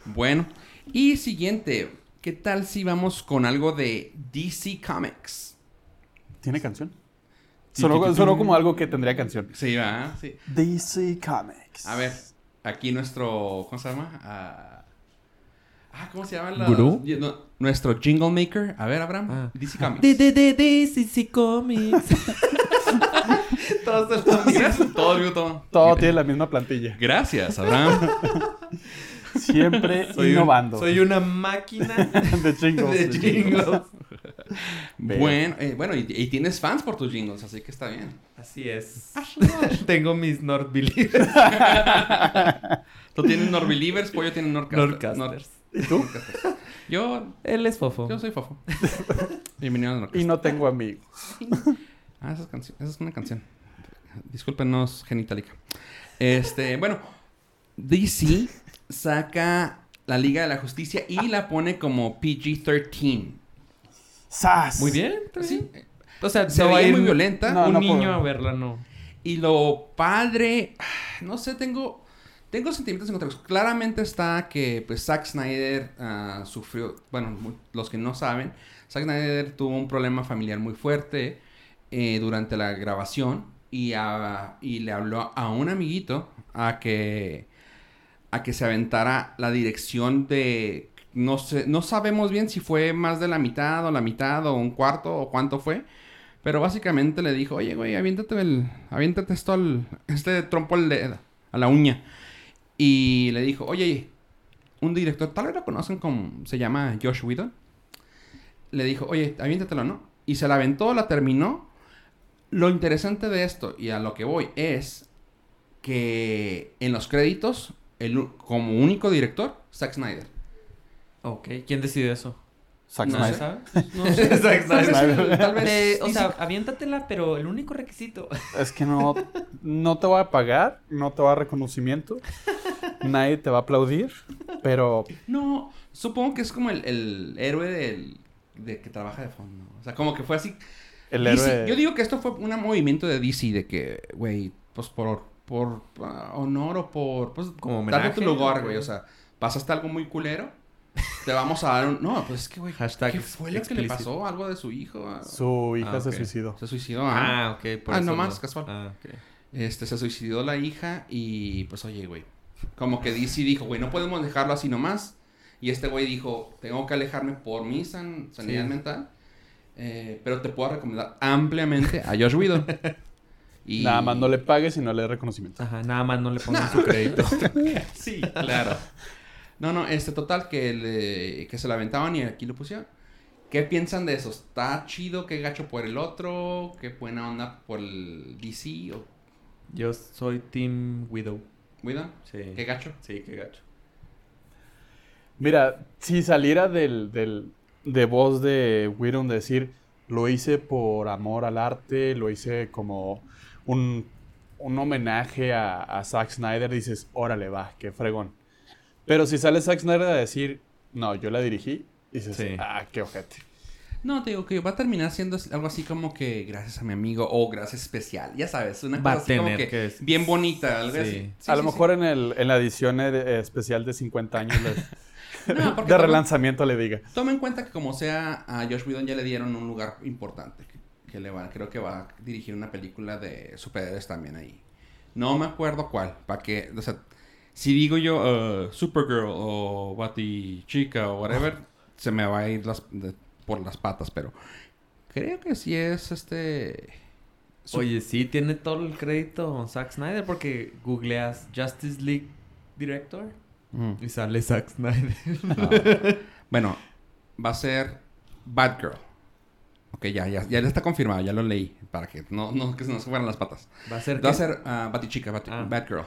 Bueno, y siguiente, ¿qué tal si vamos con algo de DC Comics? ¿Tiene canción? Sonó, sonó como algo que tendría canción. Sí, va, sí. DC Comics. A ver, aquí nuestro. ¿Cómo se llama? Ah, ah, ¿cómo se llama? La, ¿Gurú? no, nuestro jingle maker. A ver, Abraham. Ah. DC Comics. De, de, de, de, CC Comics. (laughs) (laughs) Todos. Todo, digo, todo. Todo tiene la misma plantilla. Gracias, Abraham. (laughs) Siempre (laughs) Soy, un- innovando. soy una máquina (laughs) de jingles. de jingles. (laughs) bueno, eh, bueno y, y tienes fans por tus jingles, así que está bien. Así es. Tengo mis North Believers. Tú tienes Norbelievers, Pollo tiene Nordcasters. Nordcasters. ¿Y tú? Yo, Él es fofo. yo soy fofo. Bienvenido a Nordcasters. Y no tengo amigos. Ah, esa es, canción- esa es una canción. Discúlpenos, genitalica. Este, bueno, DC saca la Liga de la Justicia y la pone como PG-13. ¡Sas! Muy bien. Sí. bien. O sea, Se no va a veía ir muy violenta. No, un no niño puedo. a verla, no. Y lo padre, (sighs) no sé, tengo, tengo sentimientos encontrados. Claramente está que pues Zack Snyder ah, sufrió, bueno, los que no saben, Zack Snyder tuvo un problema familiar muy fuerte eh, durante la grabación y, a- y le habló a un amiguito a que, a que se aventara la dirección de, no sé, no sabemos bien si fue más de la mitad o la mitad o un cuarto o cuánto fue. Pero básicamente le dijo, oye, güey, aviéntate, el, aviéntate esto al, este trompo a la uña. Y le dijo, oye, un director, tal vez lo conocen como, se llama Josh Whedon. Le dijo, oye, aviéntatelo, ¿no? Y se la aventó, la terminó. Lo interesante de esto, y a lo que voy, es que en los créditos, el, como único director, Zack Snyder. Ok. ¿Quién decidió eso? Zack No Snyder. ¿Sabes? (laughs) No sé. (laughs) Zack Tal vez- Snyder. tal vez Eh, o sea, aviéntatela, pero el único requisito. Es que no, no te voy a pagar, no te va a dar reconocimiento, nadie te va a aplaudir, pero No, supongo que es como el, el héroe del, de que trabaja de fondo. O sea, como que fue así. el DC héroe... Yo digo que esto fue un movimiento de DC de que, güey, pues por, por ah, honor o por, pues, Como darte tu homenaje, lugar, ¿o güey. O sea, pasaste algo muy culero, te vamos a dar un... No, pues es que, güey, Hashtag ¿qué fue lo que le pasó? ¿Algo de su hijo? Ah, Su hija Ah, se ok. suicidó. Se suicidó, ah. Ah, ok. Por Ah, eso no más, casual. Ah, ok. Este, se suicidó la hija y pues oye, güey. Como que DC dijo, güey, no podemos dejarlo así nomás. Y este güey dijo, tengo que alejarme por mi san- sanidad Sí. mental. Eh, pero te puedo recomendar ampliamente a Josh Whedon. (laughs) Y... Nada más no le pagues y no le dé reconocimiento. Ajá, nada más no le pongan su crédito. (laughs) Sí, claro. No, no, este total que, le- que se la aventaban y aquí lo pusieron. ¿Qué piensan de eso? ¿Está chido? ¿Qué gacho por el otro? ¿Qué buena onda por el DC? ¿O Yo soy Team Widow. Whedon? Sí. ¿Qué gacho? Sí, qué gacho. Mira, si saliera del, del, de voz de Whedon decir, lo hice por amor al arte, lo hice como un, un homenaje a, a Zack Snyder, dices, órale, va, qué fregón. Pero si sale Zack Snyder a decir, no, yo la dirigí, dices, Sí. ah, qué ojete. No, te digo que va a terminar siendo algo así como que gracias a mi amigo o gracias especial. Ya sabes, una Va cosa así como que, que es- bien bonita, algo Sí. así. Sí, a lo sí, mejor En, el, en la edición eh, especial de 50 años. (laughs) No, de toma- relanzamiento le diga. Toma en cuenta que como sea, a Josh Whedon ya le dieron un lugar importante. Que, que le va, creo que va a dirigir una película de superhéroes también ahí. No me acuerdo cuál. Para que, o sea, si digo yo uh, Supergirl o Bati Chica o whatever, (laughs) se me va a ir las, de- por las patas, pero creo que sí es este... Oye, sí, tiene todo el crédito Zack Snyder porque googleas Justice League Director Mm. y sale Zack Snyder. Ah. (laughs) bueno, va a ser Batgirl. Ok, ya, ya, ya está confirmado, ya lo leí. Para que no, no, que se nos fueran las patas. Va a ser Va a ser ah, Batichica, Bat Ah. Batgirl.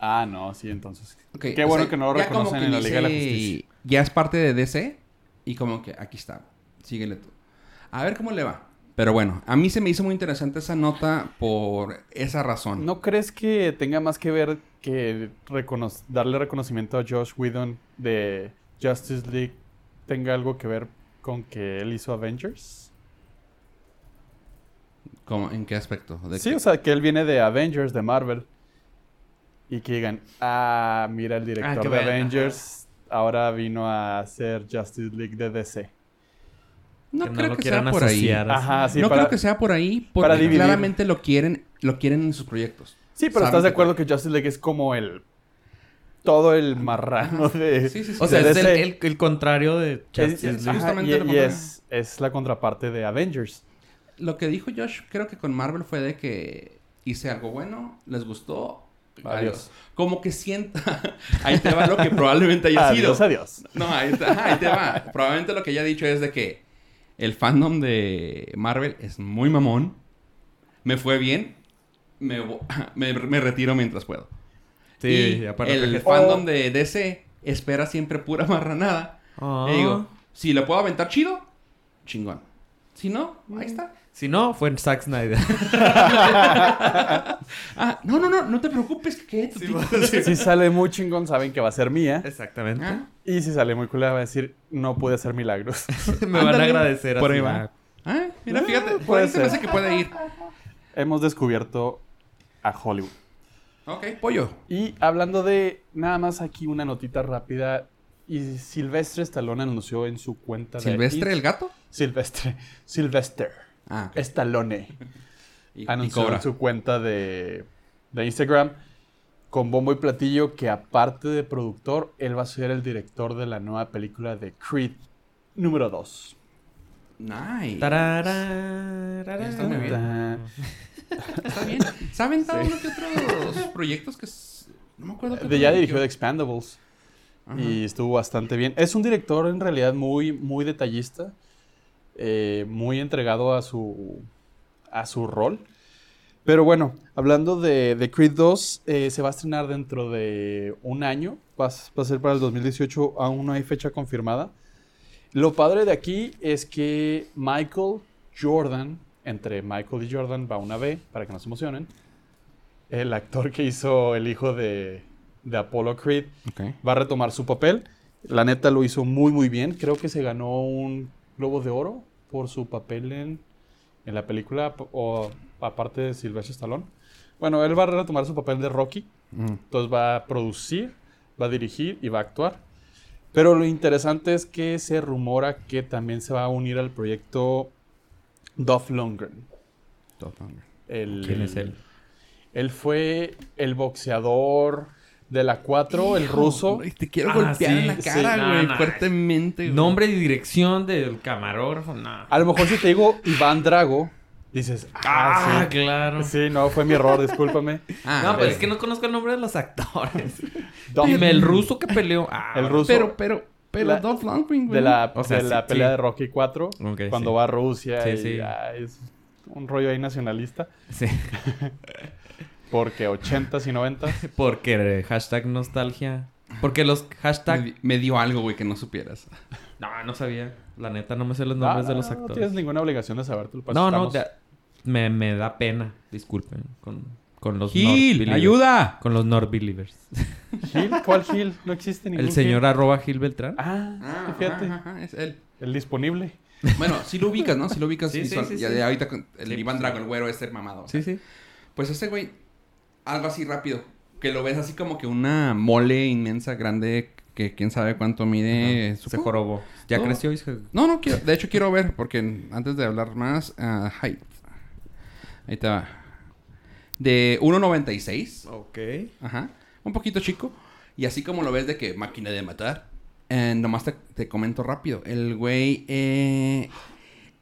Ah, no, sí, entonces. Ok, Qué bueno sea, que no lo reconocen en la Liga de la Justicia. Ya es parte de DC. Y como que aquí está. Síguele tú. A ver cómo le va. Pero bueno, a mí se me hizo muy interesante esa nota por esa razón. ¿No crees que tenga más que ver que recono- darle reconocimiento a Josh Whedon de Justice League tenga algo que ver con que él hizo Avengers? ¿Cómo? ¿En qué aspecto? ¿De Sí, qué? o sea, que él viene de Avengers, de Marvel. Y que digan, ah, mira, el director Ah, que de Avengers ahora vino a hacer Justice League de DC. No que creo lo que sea por ahí. Ajá, sí, no para- creo que sea por ahí, para porque dividir. claramente lo quieren, lo quieren en sus proyectos. Sí, pero estás de acuerdo que Justice League es como el. Todo el marrano de. Sí, sí, sí. O sea, es el, DC. el- el contrario de Justice es- League. ajá, Justamente y, lo y contrario. es, es la contraparte de Avengers. Lo que dijo Josh, creo que con Marvel fue de que hice algo bueno, les gustó, adiós. Adiós. Como que sienta. (laughs) ahí te va lo que probablemente haya Adiós, sido. adiós. No, ahí, está- ajá, ahí te va. Probablemente lo que ella ha dicho es de que el fandom de Marvel es muy mamón. Me fue bien. Me, (laughs) me, me retiro mientras puedo. Sí, y aparte el que- fandom de DC espera siempre pura (laughs) marranada. Ah. Y digo, si le puedo aventar chido, chingón. Si no, ahí está. Si no, fue en Zack Snyder. (laughs) Ah, no, no, no, no te preocupes que tu tipo- Si sale muy chingón, saben que va a ser mía. Exactamente. Ah, Y si sale muy culera, va a decir, no pude hacer milagros. (laughs) Me van a agradecer por así. ahí va. ah, mira, Ah, fíjate, por ahí se me ser. hace que puede ir. Hemos descubierto a Hollywood. Ok, pollo. Y hablando de nada más aquí una notita rápida. Y Silvestre Stallone anunció en su cuenta de ¿Silvestre el gato? Silvestre. Silvestre. Ah, ok. Stallone. (laughs) Y, y anunció cobra. en su cuenta de, de Instagram con bombo y platillo que aparte de productor, él va a ser el director de la nueva película de Creed número 2. Nice. Está muy bien. (laughs) Está bien. ¿Saben todos uno que otros proyectos que... No me acuerdo. qué De ya dirigió The Expandables Ajá. y estuvo bastante bien. Es un director en realidad muy, muy detallista, eh, muy entregado a su, a su rol. Pero bueno, hablando de, de Creed 2, eh, se va a estrenar dentro de un año. Va, a- va a ser para el 2018, aún no hay fecha confirmada. Lo padre de aquí es que Michael Jordan, entre Michael y Jordan va una B, para que no se emocionen. El actor que hizo el hijo de, de Apollo Creed va a retomar su papel. La neta lo hizo muy muy bien. Creo que se ganó un Globo de Oro por su papel en, en la película, o aparte de Sylvester Stallone. Bueno, él va a retomar su papel de Rocky. Mm. Entonces va a producir, va a dirigir y va a actuar. Pero lo interesante es que se rumora que también se va a unir al proyecto Dolph Lundgren. El- ¿Quién es él? Él fue el boxeador de la 4, el ruso. Te quiero Ah, golpear sí, en la sí. cara, güey. fuertemente, güey. Nombre y dirección del camarógrafo. No. A lo mejor si te digo Iván Drago, dices, Ah, ah, sí. claro. Sí, no, fue mi error, discúlpame. (laughs) Ah, no, pero pues, es que no conozco el nombre de los actores. (laughs) Dime, el ruso que peleó. Ah, El ruso. Pero, pero, pero La- Dolph Lundgren, güey. de la, O sea, de la pelea sí. de Rocky 4, Ok, cuando sí. va a Rusia Sí, y sí. ah, es un rollo ahí nacionalista, Sí. (laughs) porque 80s y 90s. (laughs) Porque hashtag nostalgia. Porque los hashtag... me dio algo, güey, que no supieras. No, no sabía. La neta, no me sé los Ah, nombres de los No tienes actores. ninguna obligación de saber, No, no, de- me, me da pena. Disculpen. Con, con los Gil, ayuda. Con los Nord Believers. ¿Gil? ¿Cuál Gil? No existe (laughs) ningún El señor Gil. arroba Gil Beltrán. Ah, Ah, fíjate. ajá, ajá, es él. El disponible. Bueno, sí lo ubicas, ¿no? Sí lo ubicas Sí, sí, visual. sí, ya sí. de ahorita con el Sí, Iván sí. Drago, el güero, es ser mamado. Sí, sí. Pues ese güey, algo así rápido. Que lo ves así como que una mole inmensa, grande, que quién sabe cuánto mide. Se supongo. jorobó. Ya No. creció se... No, no, quiero, de hecho quiero ver, porque antes de hablar más, ah, height. Ahí te va. De 1.96. Ok. Ajá. Un poquito chico. Y así como lo ves de que máquina de matar. eh, nomás te, te comento rápido. El güey eh,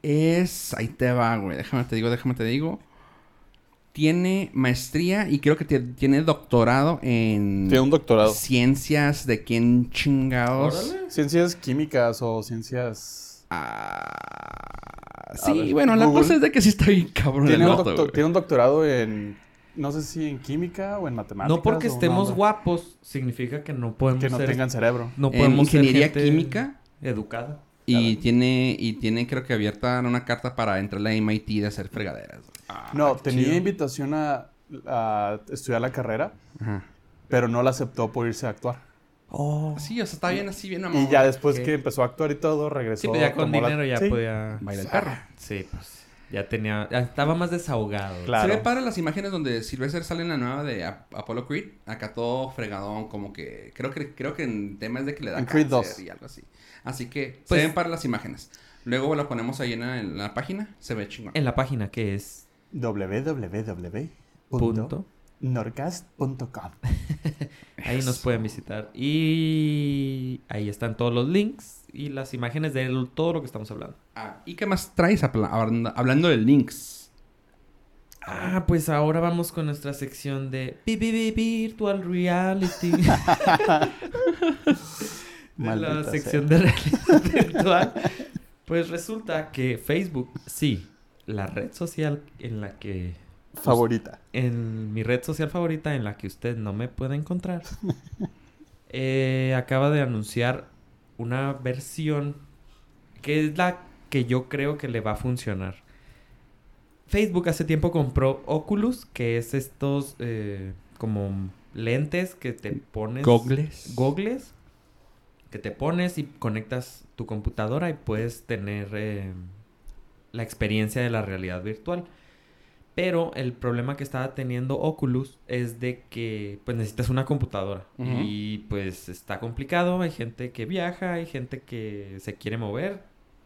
es... Ahí te va, güey. Déjame te digo, déjame te digo. Tiene maestría y creo que tie- tiene doctorado en... Tiene un doctorado. Ciencias de quién chingados. Órale. Ciencias químicas o ciencias... Ah, A sí, ver, bueno, la cosa es de que sí está bien cabrón Tiene el un, vato, doctor- güey. tiene un doctorado en... No sé si en química o en matemáticas. No porque estemos no, guapos significa que no podemos Que no ser... tengan cerebro. No En podemos ser ingeniería gente química Educada. y tiene y tiene creo que abierta una carta para entrar a la MIT de hacer fregaderas. No, qué tenía chido. invitación a, a estudiar la carrera, Ajá. pero no la aceptó por irse a actuar. Oh. Sí, o sea, está bien así, bien Y mamón. ya después que empezó a actuar y todo, regresó. Sí, pues ya con la- dinero ya Sí. podía... Baila el perro. Sí, pues... Ya tenía... ya estaba más desahogado. Claro. Se ve para las imágenes donde Sylvester sale en la nueva de Ap- Apollo Creed. Acá todo fregadón, como que... Creo que creo que en temas de que le da En Creed cáncer 2. y algo así. Así que Pues- se ven para las imágenes. Luego lo ponemos ahí en la, en la página. Se ve chingón. En la página que es... Www.norcast.com (laughs) Ahí nos pueden visitar. Y ahí están todos los links y las imágenes de todo lo que estamos hablando. Ah, ¿Y qué más traes habla- hablando, de links? Ah, pues ahora vamos con nuestra sección de Virtual Reality. (laughs) de la sección de realidad virtual. Pues resulta que Facebook, sí, la red social en la que Favorita. en mi red social favorita en la que usted no me puede encontrar, (laughs) eh, acaba de anunciar una versión que es la que yo creo que le va a funcionar. Facebook hace tiempo compró Oculus, que es estos eh, como lentes que te pones. Gogles. Gogles. Que te pones y conectas tu computadora y puedes tener eh, la experiencia de la realidad virtual. Pero el problema que estaba teniendo Oculus es de que pues necesitas una computadora. Y pues está complicado. Hay gente que viaja, hay gente que se quiere mover,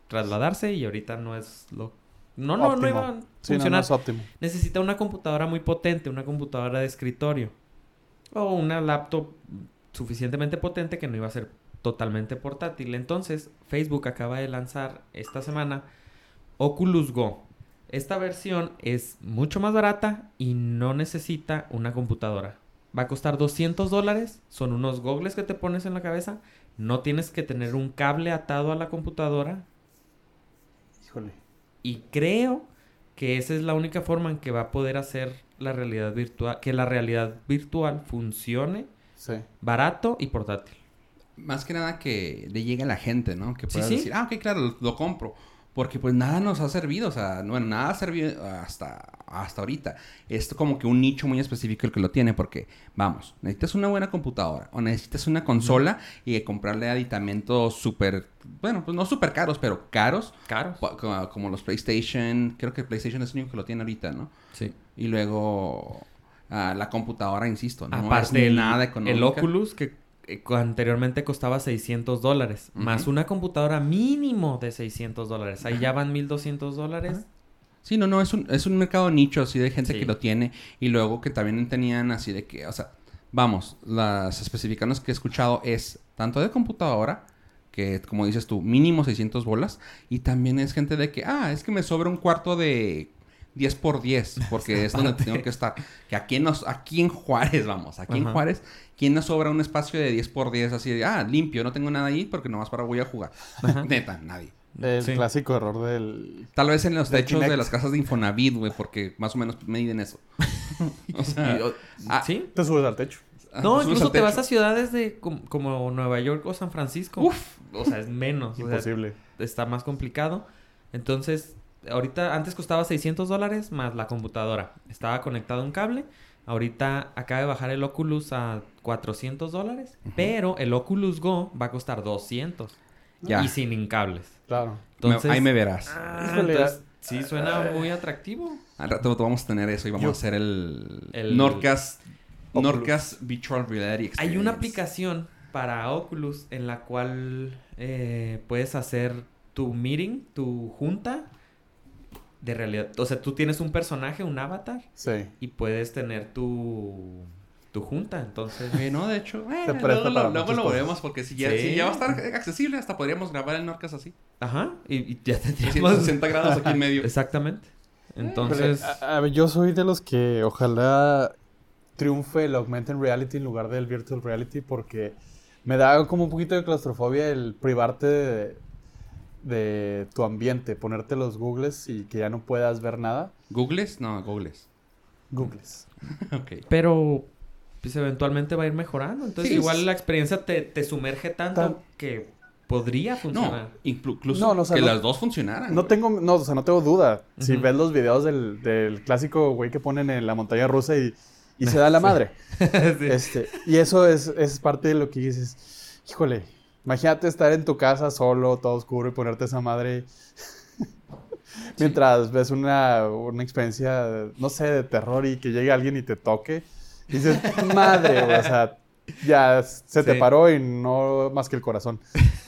trasladarse y ahorita no es lo... No, no, no iba a Sí, no, funcionar. no es óptimo. Necesita una computadora muy potente, una computadora de escritorio. O una laptop suficientemente potente que no iba a ser totalmente portátil. Entonces, Facebook acaba de lanzar esta semana Oculus Go. Esta versión es mucho más barata y no necesita una computadora. Va a costar 200 dólares. Son unos gogles que te pones en la cabeza. No tienes que tener un cable atado a la computadora. Híjole. Y creo que esa es la única forma en que va a poder hacer la realidad virtual, que la realidad virtual funcione Sí. barato y portátil. Más que nada que le llegue a la gente, ¿no? Que Sí, pueda sí. decir, ah, ok, claro, lo, lo compro. Porque pues nada nos ha servido, o sea, no, nada ha servido hasta, hasta ahorita. Es como que un nicho muy específico el que lo tiene, porque, vamos, necesitas una buena computadora o necesitas una consola y comprarle aditamentos súper, bueno, pues no súper caros, pero caros, Caro. po- como, como los PlayStation, creo que PlayStation es el único que lo tiene ahorita, ¿no? Sí. Y luego ah, la computadora, insisto, no Aparte, es el, nada el económica. Oculus que anteriormente costaba 600 dólares, más una computadora mínimo de 600 dólares. Ahí ya van 1200 dólares. Sí, no, no, es un, es un mercado nicho así de gente Sí. que lo tiene y luego que también tenían así de que, o sea, vamos, las especificaciones que he escuchado es tanto de computadora, que como dices tú, mínimo 600 bolas, y también es gente de que, ah, es que me sobra un cuarto de 10 por 10, porque es donde tengo que estar. Que aquí en, nos, aquí en Juárez, vamos, aquí en Ajá. Juárez, ¿quién nos sobra un espacio de 10 por 10 así de, ah, limpio, no tengo nada ahí porque nomás para voy a jugar? Ajá. (laughs) Neta, nadie. El Sí. clásico error del... Tal vez en los techos de las casas de Infonavit, güey, porque más o menos miden eso. (laughs) o sea, Y, o- ah, ¿Sí? Te subes al techo. ah, No, incluso te vas a ciudades de com- como Nueva York o San Francisco. Uf. O sea, es menos. o sea, Imposible. está más complicado. Entonces, ahorita antes costaba 600 dólares más la computadora. Estaba conectado a un cable. Ahorita acaba de bajar el Oculus a 400 dólares. Pero el Oculus Go va a costar 200. Ya. Y sin cables. Claro. Me- Entonces, ahí me verás. Ah, Híjole, entonces, sí, suena muy atractivo. Al rato vamos a tener eso y vamos Yo- a hacer el, El- Oculus. Norcas Virtual Reality Experience. Hay una aplicación para Oculus en la cual eh, puedes hacer tu meeting, tu junta de realidad. O sea, tú tienes un personaje, un avatar, Sí. y puedes tener tu, tu junta. Entonces, Eh, no, de hecho, eh, luego, lo, luego lo veremos porque si ya, Sí. si ya va a estar accesible, hasta podríamos grabar el Norcas así. ajá, y, y ya tendríamos... 360 grados aquí en medio. (laughs) Exactamente. Entonces, a- a ver, yo soy de los que ojalá triunfe el augmented reality en lugar del virtual reality porque me da como un poquito de claustrofobia el privarte de, de tu ambiente, ponerte los googles y que ya no puedas ver nada. ¿Googles? No, Googles. Googles. (laughs) ok. pero pues eventualmente va a ir mejorando. Entonces, Sí, igual es- la experiencia te, te sumerge tanto Tan- que podría No, funcionar. inclu- incluso No, no, o sea, que no- las dos funcionaran. No güey. tengo, no, o sea, no tengo duda. Si ves los videos del, del clásico güey que ponen en la montaña rusa y, y se da la (laughs) madre. (laughs) Sí. Este, y eso es, es parte de lo que dices, híjole, imagínate estar en tu casa solo, todo oscuro y ponerte esa madre. (laughs) Mientras ves una, una experiencia, no sé, de terror y que llegue alguien y te toque, y dices, madre, o sea, ya se te paró y no más que el corazón.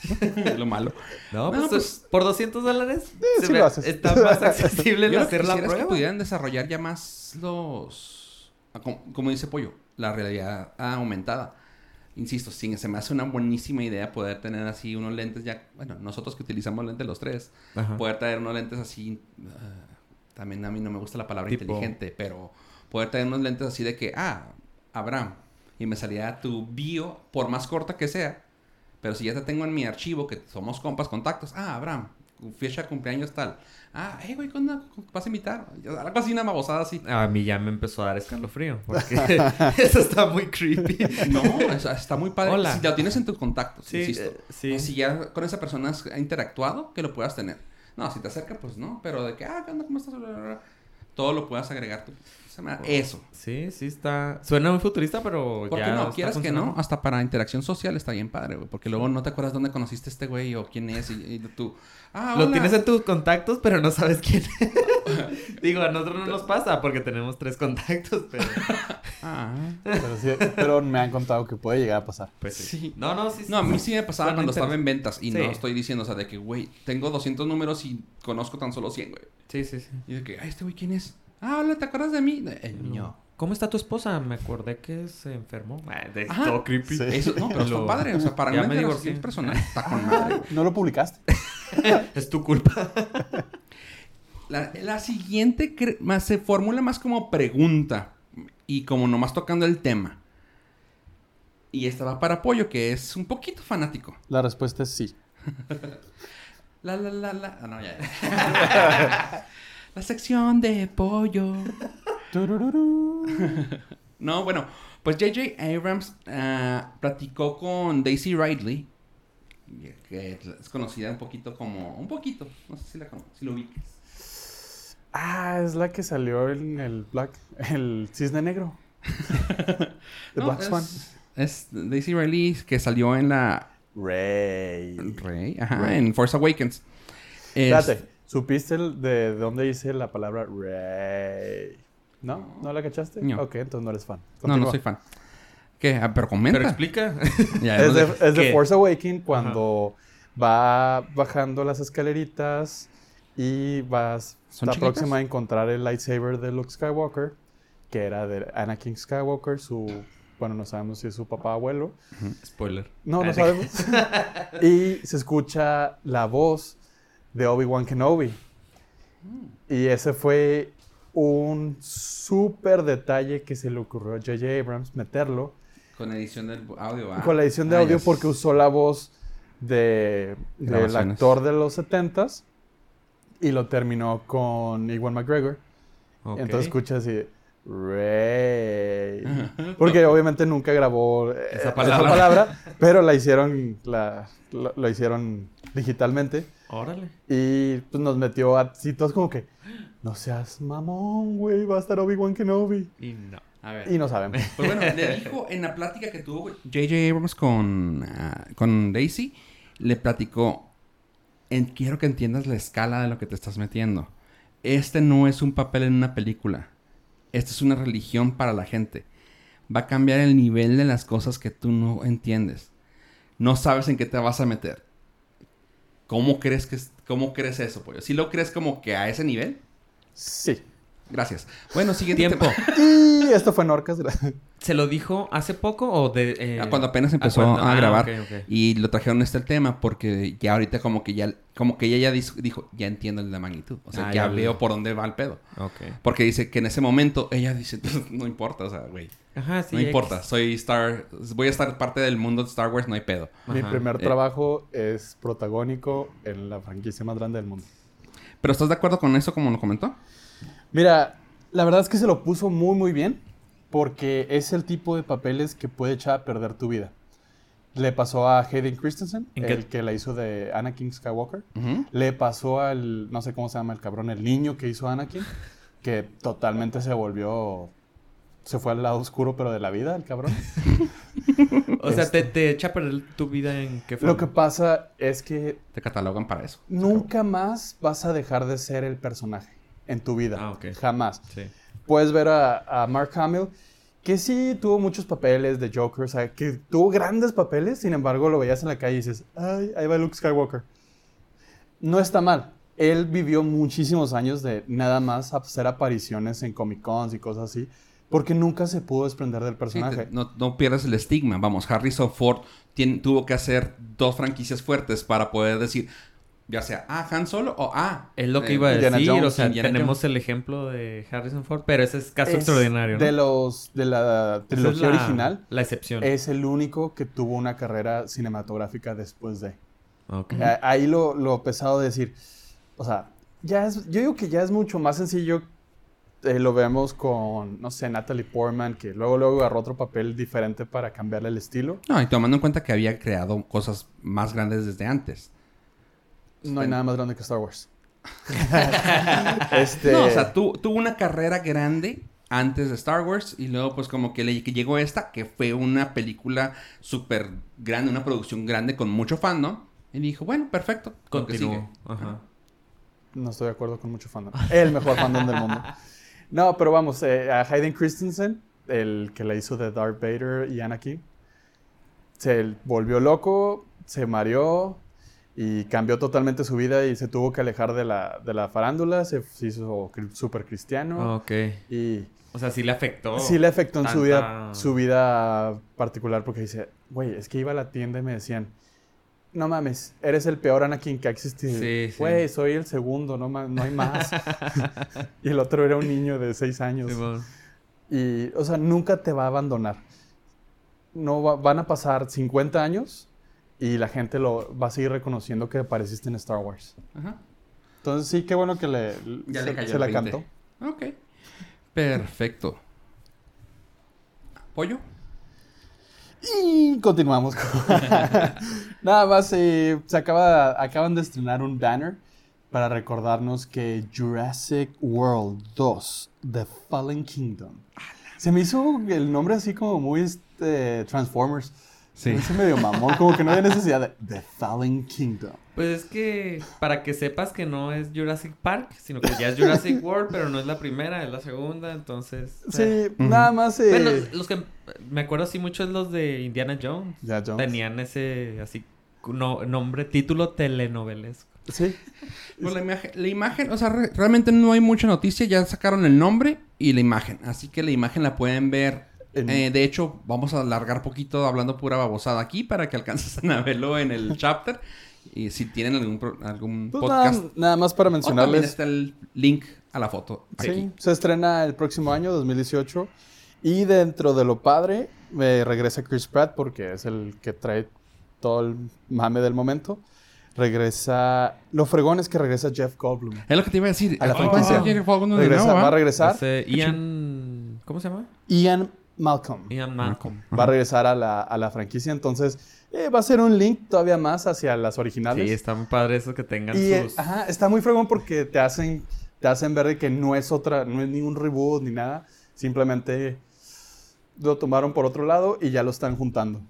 (laughs) lo malo. No, No, pues, pues- por 200 dólares sí lo haces. está (laughs) más accesible el hacer la que prueba. pudieran desarrollar ya más los... ah, Como, como dice Pollo, la realidad aumentada. Insisto, sí, se me hace una buenísima idea poder tener así unos lentes ya... Bueno, nosotros que utilizamos lentes los tres, Ajá. poder traer unos lentes así... ah, también a mí no me gusta la palabra Tipo- inteligente, pero poder traer unos lentes así de que, ah, Abraham, y me salía tu bio, por más corta que sea, pero si ya te tengo en mi archivo, que somos compas, contactos, ah, Abraham, fecha de cumpleaños tal. Ah, hey, güey, ¿cuándo vas a invitar? Algo así, una babosada así. A mí ya me empezó a dar escalofrío. Porque (laughs) (laughs) eso está muy creepy. (laughs) No, es- está muy padre. Hola. Si lo tienes en tus contactos, Sí, insisto. eh, sí. Si ya con esa persona has interactuado, que lo puedas tener. No, si te acerca, pues no. Pero de que, ah. ¿Cómo estás? Todo lo puedas agregar tú. Se me- Eso. Sí, sí está... Suena muy futurista, pero Porque ya no, está quieras que no, hasta para interacción social está bien padre, güey. Porque luego no te acuerdas dónde conociste a este güey o quién es y, y tú. Ah, Lo hola. tienes en tus contactos, pero no sabes quién es. (laughs) Digo, a nosotros no nos pasa porque tenemos tres contactos, pero... (laughs) Ah. Pero, sí, pero me han contado que puede llegar a pasar. Pues sí. Sí. No, no, sí. No, a mí sí me pasaba Suena cuando estaba en ventas y Sí. no estoy diciendo, o sea, de que, güey, tengo 200 números y conozco tan solo 100, güey. Sí, sí, sí. Y de que, ay, este güey, ¿quién es? Ah, hola, ¿te acuerdas de mí? El niño. ¿Cómo está tu esposa? Me acordé que se enfermó. Ah, de- Ajá. todo creepy. Sí. Eso, no, pero está padre. O sea, para Ya una me divorcié. personal está con madre. (laughs) ¿No lo publicaste? (laughs) Es tu culpa. La, la siguiente cre- más se formula más como pregunta y como nomás tocando el tema. Y esta va para apoyo, que es un poquito fanático. La respuesta es sí. (laughs) La, la, la, la. Ah, no, ya. ya. La sección de pollo. (laughs) No, bueno, pues J.J. Abrams ah, platicó con Daisy Ridley, que es conocida un poquito como. Un poquito, no sé si la si lo ubiques. Ah, es la que salió en el Black, el cisne negro. (laughs) The No, Black es, Swan. es Daisy Ridley que salió en la. Rey. Rey, ajá, Rey. en Force Awakens. Es- Espérate, ¿supiste el- de dónde dice la palabra Rey? ¿No? ¿No la cachaste? No. Ok, entonces no eres fan. No, no soy fan. ¿Qué? Ah, pero comenta. Pero explica. (laughs) Ya, Es de, es de. Force Awakens cuando va bajando las escaleritas y vas ¿Son está chiquitas? próxima a encontrar el lightsaber de Luke Skywalker, que era de Anakin Skywalker, su bueno, no sabemos si es su papá o abuelo. Spoiler. No, no Ah, sabemos. (laughs) y se escucha la voz de Obi-Wan Kenobi. Y ese fue un súper detalle que se le ocurrió a J.J. Abrams meterlo Con edición del audio. ah. con la edición de Ah, audio porque usó la voz de, del Grabaciones. actor de los 70s y lo terminó con Iwan McGregor. Ok. Entonces escucha así, Rey. (laughs) Porque obviamente nunca grabó eh, Esa esa palabra. palabra, (laughs) pero la hicieron, la, lo, lo hicieron digitalmente Órale. y pues nos metió así todos como que, no seas mamón, güey, va a estar Obi-Wan Kenobi. Y no. A ver. Y no sabemos. Pues bueno, le dijo en la plática que tuvo J.J. Abrams con, ah, con Daisy, le platicó, en, quiero que entiendas la escala de lo que te estás metiendo. Este no es un papel en una película. Esta es una religión para la gente. Va a cambiar el nivel de las cosas que tú no entiendes. No sabes en qué te vas a meter. ¿Cómo crees que cómo crees eso, pollo? ¿Sí lo crees como que a ese nivel? Sí. Gracias. Bueno, siguiente Tiempo. tema. (laughs) Y esto fue en Orcas. ¿Se lo dijo hace poco o de...? eh, Ah, Cuando apenas empezó a ah, grabar. Y lo trajeron este el tema porque ya ahorita como que ya como que ella ya dijo, ya entiendo la magnitud. O sea, Ah, ya ya veo por dónde va el pedo. Ok. Porque dice que en ese momento ella dice, no importa, o sea, güey, Ajá, sí. no importa, soy Star, voy a estar parte del mundo de Star Wars, no hay pedo. Mi primer Eh. trabajo es protagónico en la franquicia más grande del mundo. Pero ¿estás de acuerdo con eso como lo comentó? Mira, la verdad es que se lo puso muy muy bien porque es el tipo de papeles que puede echar a perder tu vida. Le pasó a Hayden Christensen, el que la hizo de Anakin Skywalker. Le pasó al, no sé cómo se llama el cabrón, el niño que hizo Anakin, que totalmente se volvió se fue al lado oscuro, pero de la vida, el cabrón. (laughs) O sea, Este. te, te echa a perder tu vida en qué forma. Lo que pasa es que Te catalogan para eso. nunca más vas a dejar de ser el personaje en tu vida. Ah. Jamás. Sí. Puedes ver a, a Mark Hamill, que sí tuvo muchos papeles de Joker, o sea, que tuvo grandes papeles, sin embargo lo veías en la calle y dices, ay, ahí va Luke Skywalker. No está mal. Él vivió muchísimos años de nada más hacer apariciones en Comic Cons y cosas así, porque nunca se pudo desprender del Sí, personaje. te- no, no pierdes el estigma. Vamos, Harrison Ford tuvo que hacer dos franquicias fuertes para poder decir, ya sea, ah, Han Solo o ah. Es lo que eh, iba a Indiana decir, Jones, o sea, Indiana tenemos Jones. el ejemplo de Harrison Ford, pero ese es caso Es extraordinario, ¿no? De los de la es trilogía la- original, La excepción. es el único que tuvo una carrera cinematográfica después de. A- Ahí lo, lo pesado de decir, o sea, ya es, yo digo que ya es mucho más sencillo. eh, lo vemos con, no sé, Natalie Portman, que luego luego agarró otro papel diferente para cambiarle el estilo. No, y tomando en cuenta que había creado cosas más grandes desde antes. No hay nada más grande que Star Wars. (laughs) este, No, o sea, tu- tuvo una carrera grande antes de Star Wars y luego pues como que le que llegó esta, que fue una película súper grande, una producción grande con mucho fandom. Y dijo, bueno, perfecto. sigue. Ajá. No estoy de acuerdo con mucho fandom. El mejor fandom del mundo. No, pero vamos, eh, a Hayden Christensen, el que la hizo de Darth Vader y Anakin, se volvió loco, se mareó y cambió totalmente su vida y se tuvo que alejar de la, de la farándula, se, hizo súper cristiano Ok. y O sea, sí le afectó. sí le afectó en su vida, tanta- su vida particular porque dice, güey, es que iba a la tienda y me decían, no mames, eres el peor Anakin que ha existido. Sí, sí. Güey, soy el segundo, no, no hay más. (laughs) (laughs) y el otro era un niño de seis años. Simón. Y, o sea, nunca te va a abandonar. No va- van a pasar 50 años y la gente lo va a seguir reconociendo que apareciste en Star Wars. Ajá. Entonces sí, qué bueno que le, Ya se, le cayó se el la 20. cantó. Ok. Perfecto. ¿Pollo? Y continuamos. con- (laughs) Nada más, eh, se acaba, acaban de estrenar un banner para recordarnos que Jurassic World 2, The Fallen Kingdom. Se me hizo el nombre así como muy este, Transformers. Me hizo medio mamón, como que no había necesidad de The Fallen Kingdom. Pues es que para que sepas que no es Jurassic Park, sino que ya es Jurassic (laughs) World, pero no es la primera, es la segunda, entonces... eh. Sí, nada más. eh, Bueno, los que me acuerdo así mucho es los de Indiana Jones. ya, Jones. Tenían ese así no- nombre, título telenovelesco. Sí. (laughs) Pues la imagen, la imagen, o sea, re- realmente no hay mucha noticia. Ya sacaron el nombre y la imagen. Así que la imagen la pueden ver. En- Eh, de hecho, vamos a alargar poquito hablando pura babosada aquí para que alcances a verlo en el chapter. Y si tienen algún, pro- algún Pues podcast. nada, nada más para o también mencionarles. está el link a la foto. Sí, Aquí. se estrena el próximo año, 2018. Y dentro de lo padre, eh, regresa Chris Pratt porque es el que trae todo el mame del momento. Regresa. Lo fregón es que regresa Jeff Goldblum. Es lo que te iba a decir. A la Oh, Regresa- nuevo, va a ¿ah? regresar. Ese Ian... ¿Cómo se llama? Ian Malcolm. Ian Malcolm. Va a regresar a la, a la franquicia. Entonces, eh, va a ser un link todavía más hacia las originales. Sí, está muy padre eso que tengan Y eh, sus... ajá, está muy fregón porque te hacen, te hacen ver de que no es otra, no es ningún reboot ni nada. Simplemente lo tomaron por otro lado y ya lo están juntando.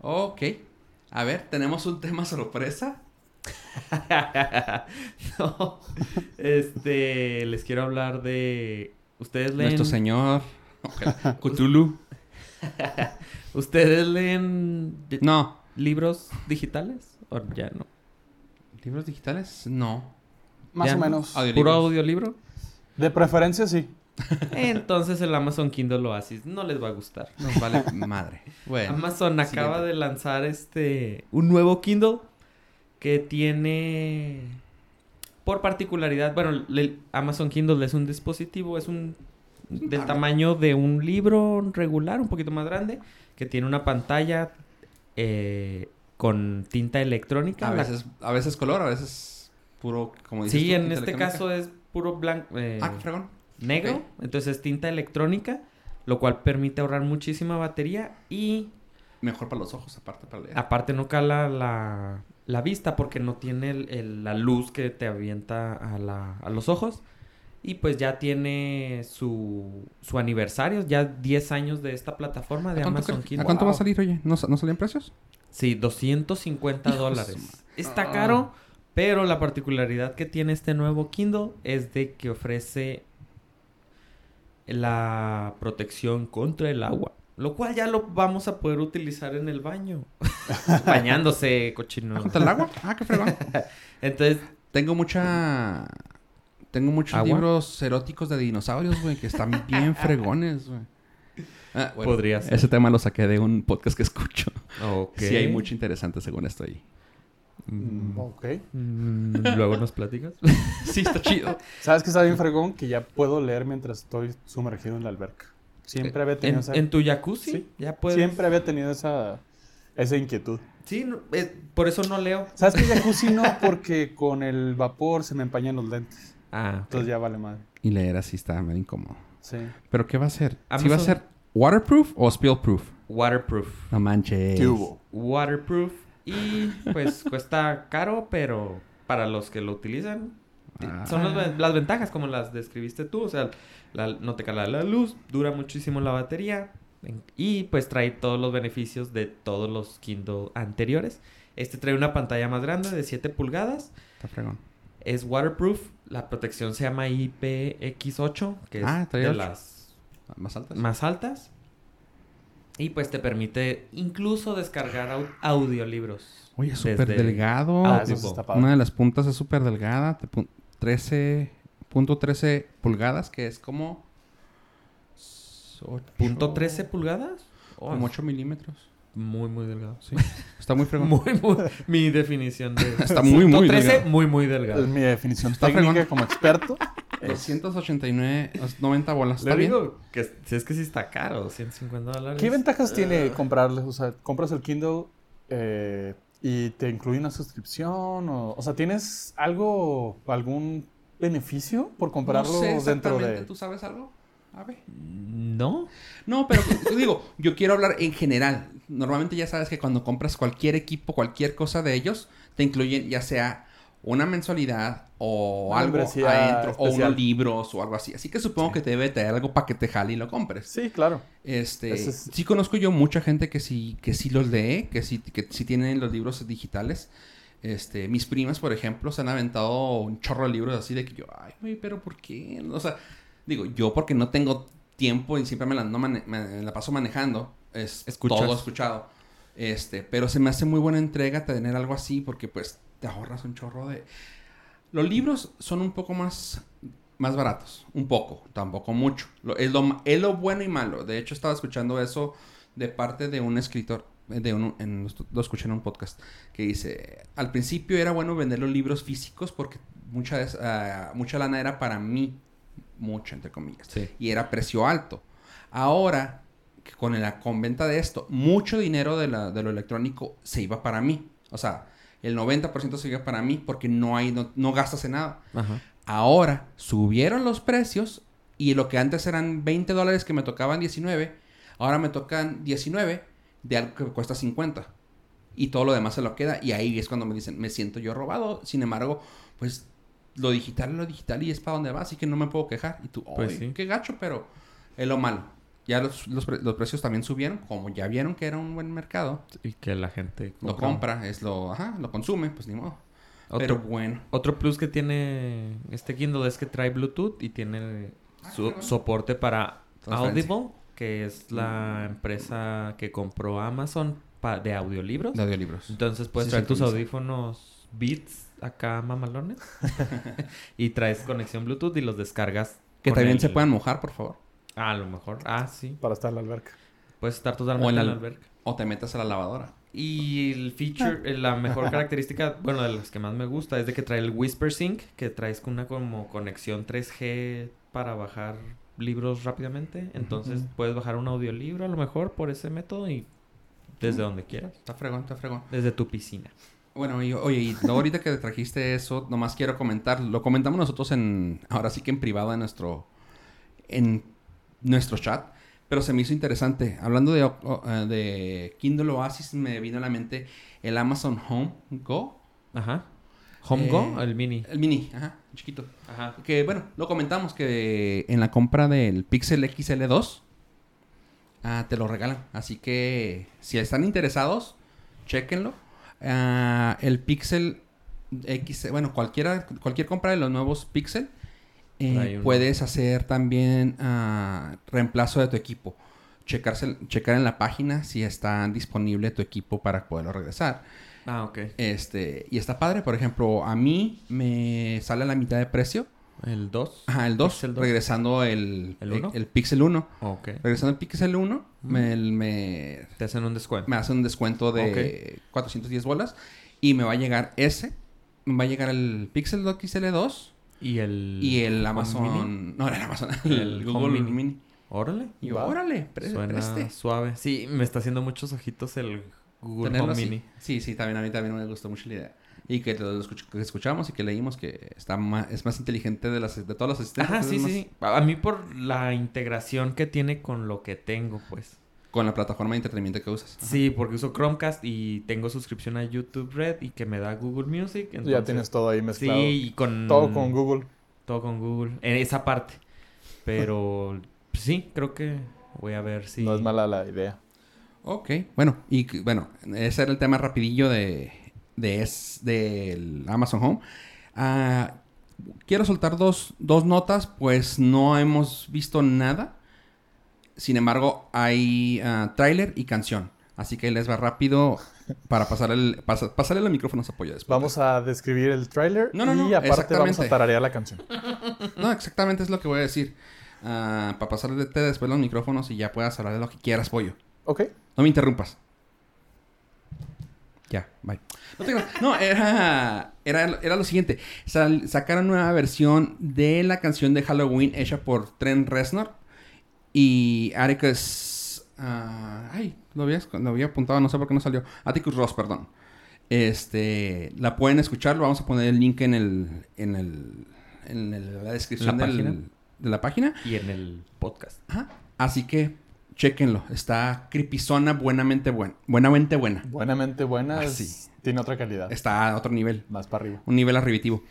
Ok. A ver, tenemos un tema sorpresa. (laughs) no. Este, les quiero hablar de... ¿Ustedes leen... Nuestro señor. Ojalá, (laughs) Cthulhu. ¿Ustedes leen No. libros digitales? ¿O ya no? ¿Libros digitales? No. Más Ya o no. menos. ¿Puro audiolibro? De preferencia, sí. Entonces el Amazon Kindle Oasis no les va a gustar. Nos vale madre. Bueno. Amazon acaba siguiente. de lanzar este un nuevo Kindle que tiene por particularidad, bueno, el Amazon Kindle es un dispositivo, es un del tamaño de un libro regular, un poquito más grande, que tiene una pantalla eh, con tinta electrónica. A La- veces, a veces color, a veces puro, como dices sí, tú, en este caso es puro blanco, eh, Ah, negro, entonces es tinta electrónica, lo cual permite ahorrar muchísima batería y Mejor para los ojos, aparte para leer. Aparte no cala la, la vista porque no tiene el- el- la luz que te avienta a, la- a los ojos. Y pues ya tiene su, su aniversario, ya 10 años de esta plataforma de ¿A cuánto, Amazon Kindle. ¿A cuánto va a salir, oye? ¿No, ¿No salían precios? Sí, 250 Hijo de su dólares. Está caro, pero la particularidad que tiene este nuevo Kindle es de que ofrece la protección contra el agua. Lo cual ya lo vamos a poder utilizar en el baño. (laughs) Bañándose, cochino. ¿Contra el agua? Ah, qué fregón. (laughs) Entonces, Tengo mucha... Tengo muchos ¿Agua? libros eróticos de dinosaurios, güey, que están bien (laughs) fregones, güey. Ah, bueno, Podría ser. Ese tema lo saqué de un podcast que escucho. ok. Sí hay mucho interesante según esto ahí. Mm, Ok. mm, Luego nos platicas. (laughs) Sí, está chido. ¿Sabes qué está bien fregón? Que ya puedo leer mientras estoy sumergido en la alberca. Siempre había tenido ¿En, esa... en tu jacuzzi? Sí. Ya puedes. Siempre había tenido esa, esa inquietud. Sí, no, eh, por eso no leo. ¿Sabes qué (laughs) jacuzzi no? Porque con el vapor se me empañan los lentes. Ah. Entonces ya vale madre. Y leer así está medio incómodo. Sí. ¿Pero qué va a ser? ¿Sí va a ser waterproof o spillproof? waterproof. No manches. ¿Qué hubo? Waterproof. Y pues (laughs) cuesta caro, pero para los que lo utilizan, ti- Ah. son las, ven- las ventajas como las describiste tú. O sea, la- no te cala la luz, dura muchísimo la batería. Y pues trae todos los beneficios de todos los Kindle anteriores. Este trae una pantalla más grande de 7 pulgadas. Está fregón. Es waterproof. La protección se llama IPX8, que es Ah, trae de las ¿Más altas? más altas. Y pues te permite incluso descargar au- audiolibros. Oye, es súper delgado. Ah. Una de las puntas es súper delgada. te pu- 13.13 pulgadas, que es como... ocho- ¿Punto 13 pulgadas? Oh, Como es 8 milímetros. Muy, muy delgado. Sí. (laughs) Está muy fregón. Muy, muy... Mi definición de... (laughs) Está muy, muy 13, delgado. muy, muy Es delgado. mi definición Está técnica fregón. como experto. es- 289, 90 bolas. Le ¿Está bien? digo que si es que sí está caro, 150 dólares. ¿Qué ventajas Ah. tiene comprarle? O sea, compras el Kindle eh, y te incluye una suscripción. O, o sea, ¿tienes algo, algún beneficio por comprarlo no sé dentro de...? ¿Tú sabes algo? A ver. ¿No? No, pero digo, yo quiero hablar en general. Normalmente ya sabes que cuando compras cualquier equipo, cualquier cosa de ellos, te incluyen ya sea una mensualidad o Una algo adentro, o unos libros o algo así. Así que supongo Sí. que te debe traer algo para que te jale y lo compres. Sí, claro. Este, es- sí conozco yo mucha gente que sí, que sí los lee, que sí, que sí tienen los libros digitales. Este, mis primas, por ejemplo, se han aventado un chorro de libros así de que yo, ay, güey, pero ¿por qué? O sea, digo, yo porque no tengo tiempo y siempre me la, no mane- me la paso manejando, es Escuchas. todo escuchado. Este, pero se me hace muy buena entrega tener algo así porque pues te ahorras un chorro de... Los libros son un poco más, más baratos, un poco, tampoco mucho. Lo- es, lo, es lo bueno y malo. De hecho, estaba escuchando eso de parte de un escritor, eh, de un, en, lo escuché en un podcast, que dice, al principio era bueno vender los libros físicos porque mucha, ah, mucha lana era para mí, mucha entre comillas, Sí. y era precio alto. Ahora, con la conventa de esto, mucho dinero de, la, de lo electrónico se iba para mí. O sea, el 90% se iba para mí porque no hay, no, no gastas en nada. Ajá. Ahora subieron los precios y lo que antes eran 20 dólares que me tocaban 19, ahora me tocan 19 de algo que cuesta 50. Y todo lo demás se lo queda. Y ahí es cuando me dicen, me siento yo robado. Sin embargo, pues lo digital es lo digital y es para donde va. Así que no me puedo quejar. Y tú, Pues "Ay, sí. qué gacho, pero es lo malo. Ya los, los pre- los precios también subieron. Como ya vieron que era un buen mercado, Y que la gente lo compra, es lo, ajá, lo consume, pues ni modo. Otro, Pero bueno. otro plus que tiene este Kindle es que trae Bluetooth y tiene Ah, su bueno. soporte para. Audible, que es la empresa que compró Amazon de audiolibros. De audiolibros. Entonces puedes Sí, traer tus audífonos Beats acá mamalones (laughs) y traes conexión Bluetooth y los descargas. Que también el- se puedan mojar, por favor. Ah, a lo mejor. Ah, sí. Para estar en la alberca. Puedes estar totalmente O en en la- alberca. O te metas a la lavadora. Y el feature, eh, la mejor (laughs) característica, bueno, de las que más me gusta, es de que trae el Whisper Sync, que traes con una como conexión 3G para bajar libros rápidamente. Entonces puedes bajar un audiolibro a lo mejor por ese método y desde donde quieras. Está fregón, está fregón. Desde tu piscina. Bueno, y, oye, y ahorita que trajiste eso, nomás quiero comentar, lo comentamos nosotros en, ahora sí que en privado en nuestro, en nuestro chat, pero se me hizo interesante. Hablando de, eh, de Kindle Oasis, me vino a la mente el Amazon Home Go, Ajá. Home Go, Eh, el mini. el mini, ajá. chiquito. Ajá. Que bueno, lo comentamos que en la compra del Pixel XL2 ah, te lo regalan. Así que si están interesados, chequenlo. Ah, el Pixel X, bueno, cualquiera, cualquier compra de los nuevos Pixel, eh, puedes hacer también ah, reemplazo de tu equipo. Checarse, checar en la página si está disponible tu equipo para poderlo regresar. Ah, ok. Este, y está padre, por ejemplo, a mí me sale a la mitad de precio. ¿El 2? Ajá, el 2, Pixel 2. regresando el, ¿El uno? el Pixel 1. Ok. Regresando el Pixel 1, me, me, Te hacen un descuento. me hace un descuento de 410 bolas y me va a llegar ese. Me va a llegar el Pixel XL 2 ¿Y el... y el Amazon. Mini? No, el Amazon. (laughs) El, El Google Mini. Mini. Órale. Y Va. órale, pre- Suena preste. suave. Sí, me está haciendo muchos ojitos el Google Tenerlo Home así. Mini. Sí, sí, también a mí también me gustó mucho la idea. Y que lo escuch- que escuchamos y que leímos que está más, es más inteligente de, las, de todos los asistentes. Ajá, sí, más- sí. A mí por la integración que tiene con lo que tengo, pues. Con la plataforma de entretenimiento que usas. Ajá. Sí, porque uso Chromecast y tengo suscripción a YouTube Red y que me da Google Music. ya entonces- tienes todo ahí mezclado. Sí, y con... Todo con Google. Todo con Google. En esa parte. Pero pues, (laughs) sí, creo que voy a ver si... No es mala la idea. Ok, bueno, y bueno, ese era el tema rapidillo de, de es, del Amazon Home. Ah, quiero soltar dos, dos notas, pues no hemos visto nada. Sin embargo, hay ah, tráiler y canción. Así que les va rápido para pasar el, pasa- pasarle los micrófonos a apoyo después. Vamos a describir el tráiler No, no, y no, aparte vamos a tararear la canción. (laughs) No, exactamente es lo que voy a decir. Ah, para pasarle después los micrófonos y ya puedas hablar de lo que quieras, pollo. ¿Ok? No me interrumpas. Ya, bye. No, te creas. No, era, era, era lo siguiente. Sal- sacaron una versión de la canción de Halloween hecha por Trent Reznor y Atticus... ah, ay, lo había, lo había apuntado, no sé por qué no salió. Atticus Ross, perdón. Este, la pueden escuchar, lo vamos a poner el link en el, en el, en el- la descripción ¿La del- página? de la página. Y en el podcast. Ajá. Así que, chequenlo. Está creepyzona buenamente buena. Buenamente buena. Buenamente buena. Ah, es- sí. Tiene otra calidad. Está a otro nivel. Más para arriba. Un nivel arribitivo.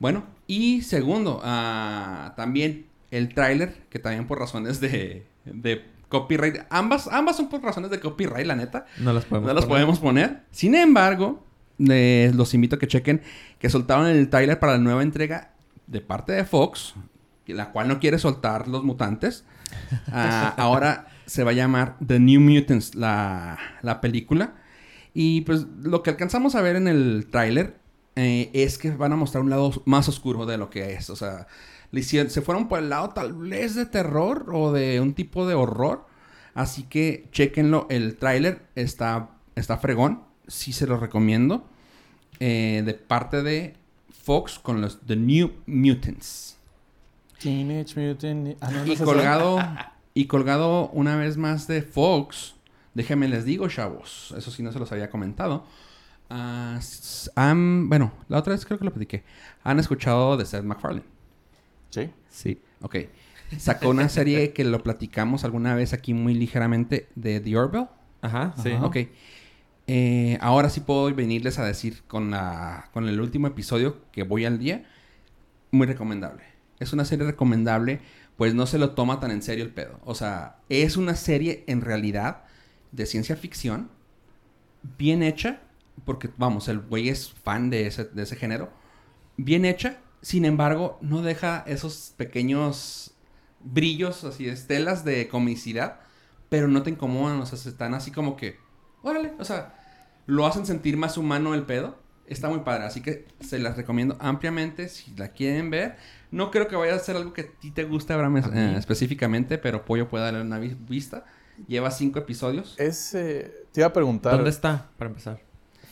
Bueno, y segundo, ah, también el tráiler, que también por razones de, de copyright. Ambas, ambas son por razones de copyright, la neta. No las podemos No las poner. podemos poner. Sin embargo, les- los invito a que chequen que soltaron el tráiler para la nueva entrega de parte de Fox, la cual no quiere soltar los mutantes. Ah, ahora se va a llamar The New Mutants, la, la película. Y pues lo que alcanzamos a ver en el tráiler eh, es que van a mostrar un lado más oscuro de lo que es. O sea, se fueron por el lado tal vez de terror o de un tipo de horror. Así que chequenlo, el tráiler está, está fregón, sí se lo recomiendo. Eh, de parte de Fox con los The New Mutants. Teenage Mutant... Ah, no, no Y colgado, (laughs) y colgado una vez más de Fox, déjenme les digo, chavos, eso sí no se los había comentado. Han- bueno, la otra vez creo que lo platiqué. Han escuchado de Seth MacFarlane. Sí. Sí. Ok. Sacó una serie (laughs) que lo platicamos alguna vez aquí muy ligeramente de The Orville. Ajá, sí. Ajá. Ok. Eh, ahora sí puedo venirles a decir con, la, con el último episodio que voy al día. Muy recomendable. Es una serie recomendable, pues no se lo toma tan en serio el pedo. O sea, es una serie en realidad de ciencia ficción, bien hecha, porque vamos, el güey es fan de ese, de ese género, bien hecha, sin embargo, no deja esos pequeños brillos, así, estelas de comicidad, pero no te incomodan, o sea, están así como que, órale, o sea, lo hacen sentir más humano el pedo. Está muy padre, así que se las recomiendo ampliamente si la quieren ver. No creo que vaya a ser algo que a ti te guste Abraham, eh, específicamente, pero Pollo puede darle una vi- vista. Lleva cinco episodios. Es, eh, te iba a preguntar... ¿Dónde está, para empezar?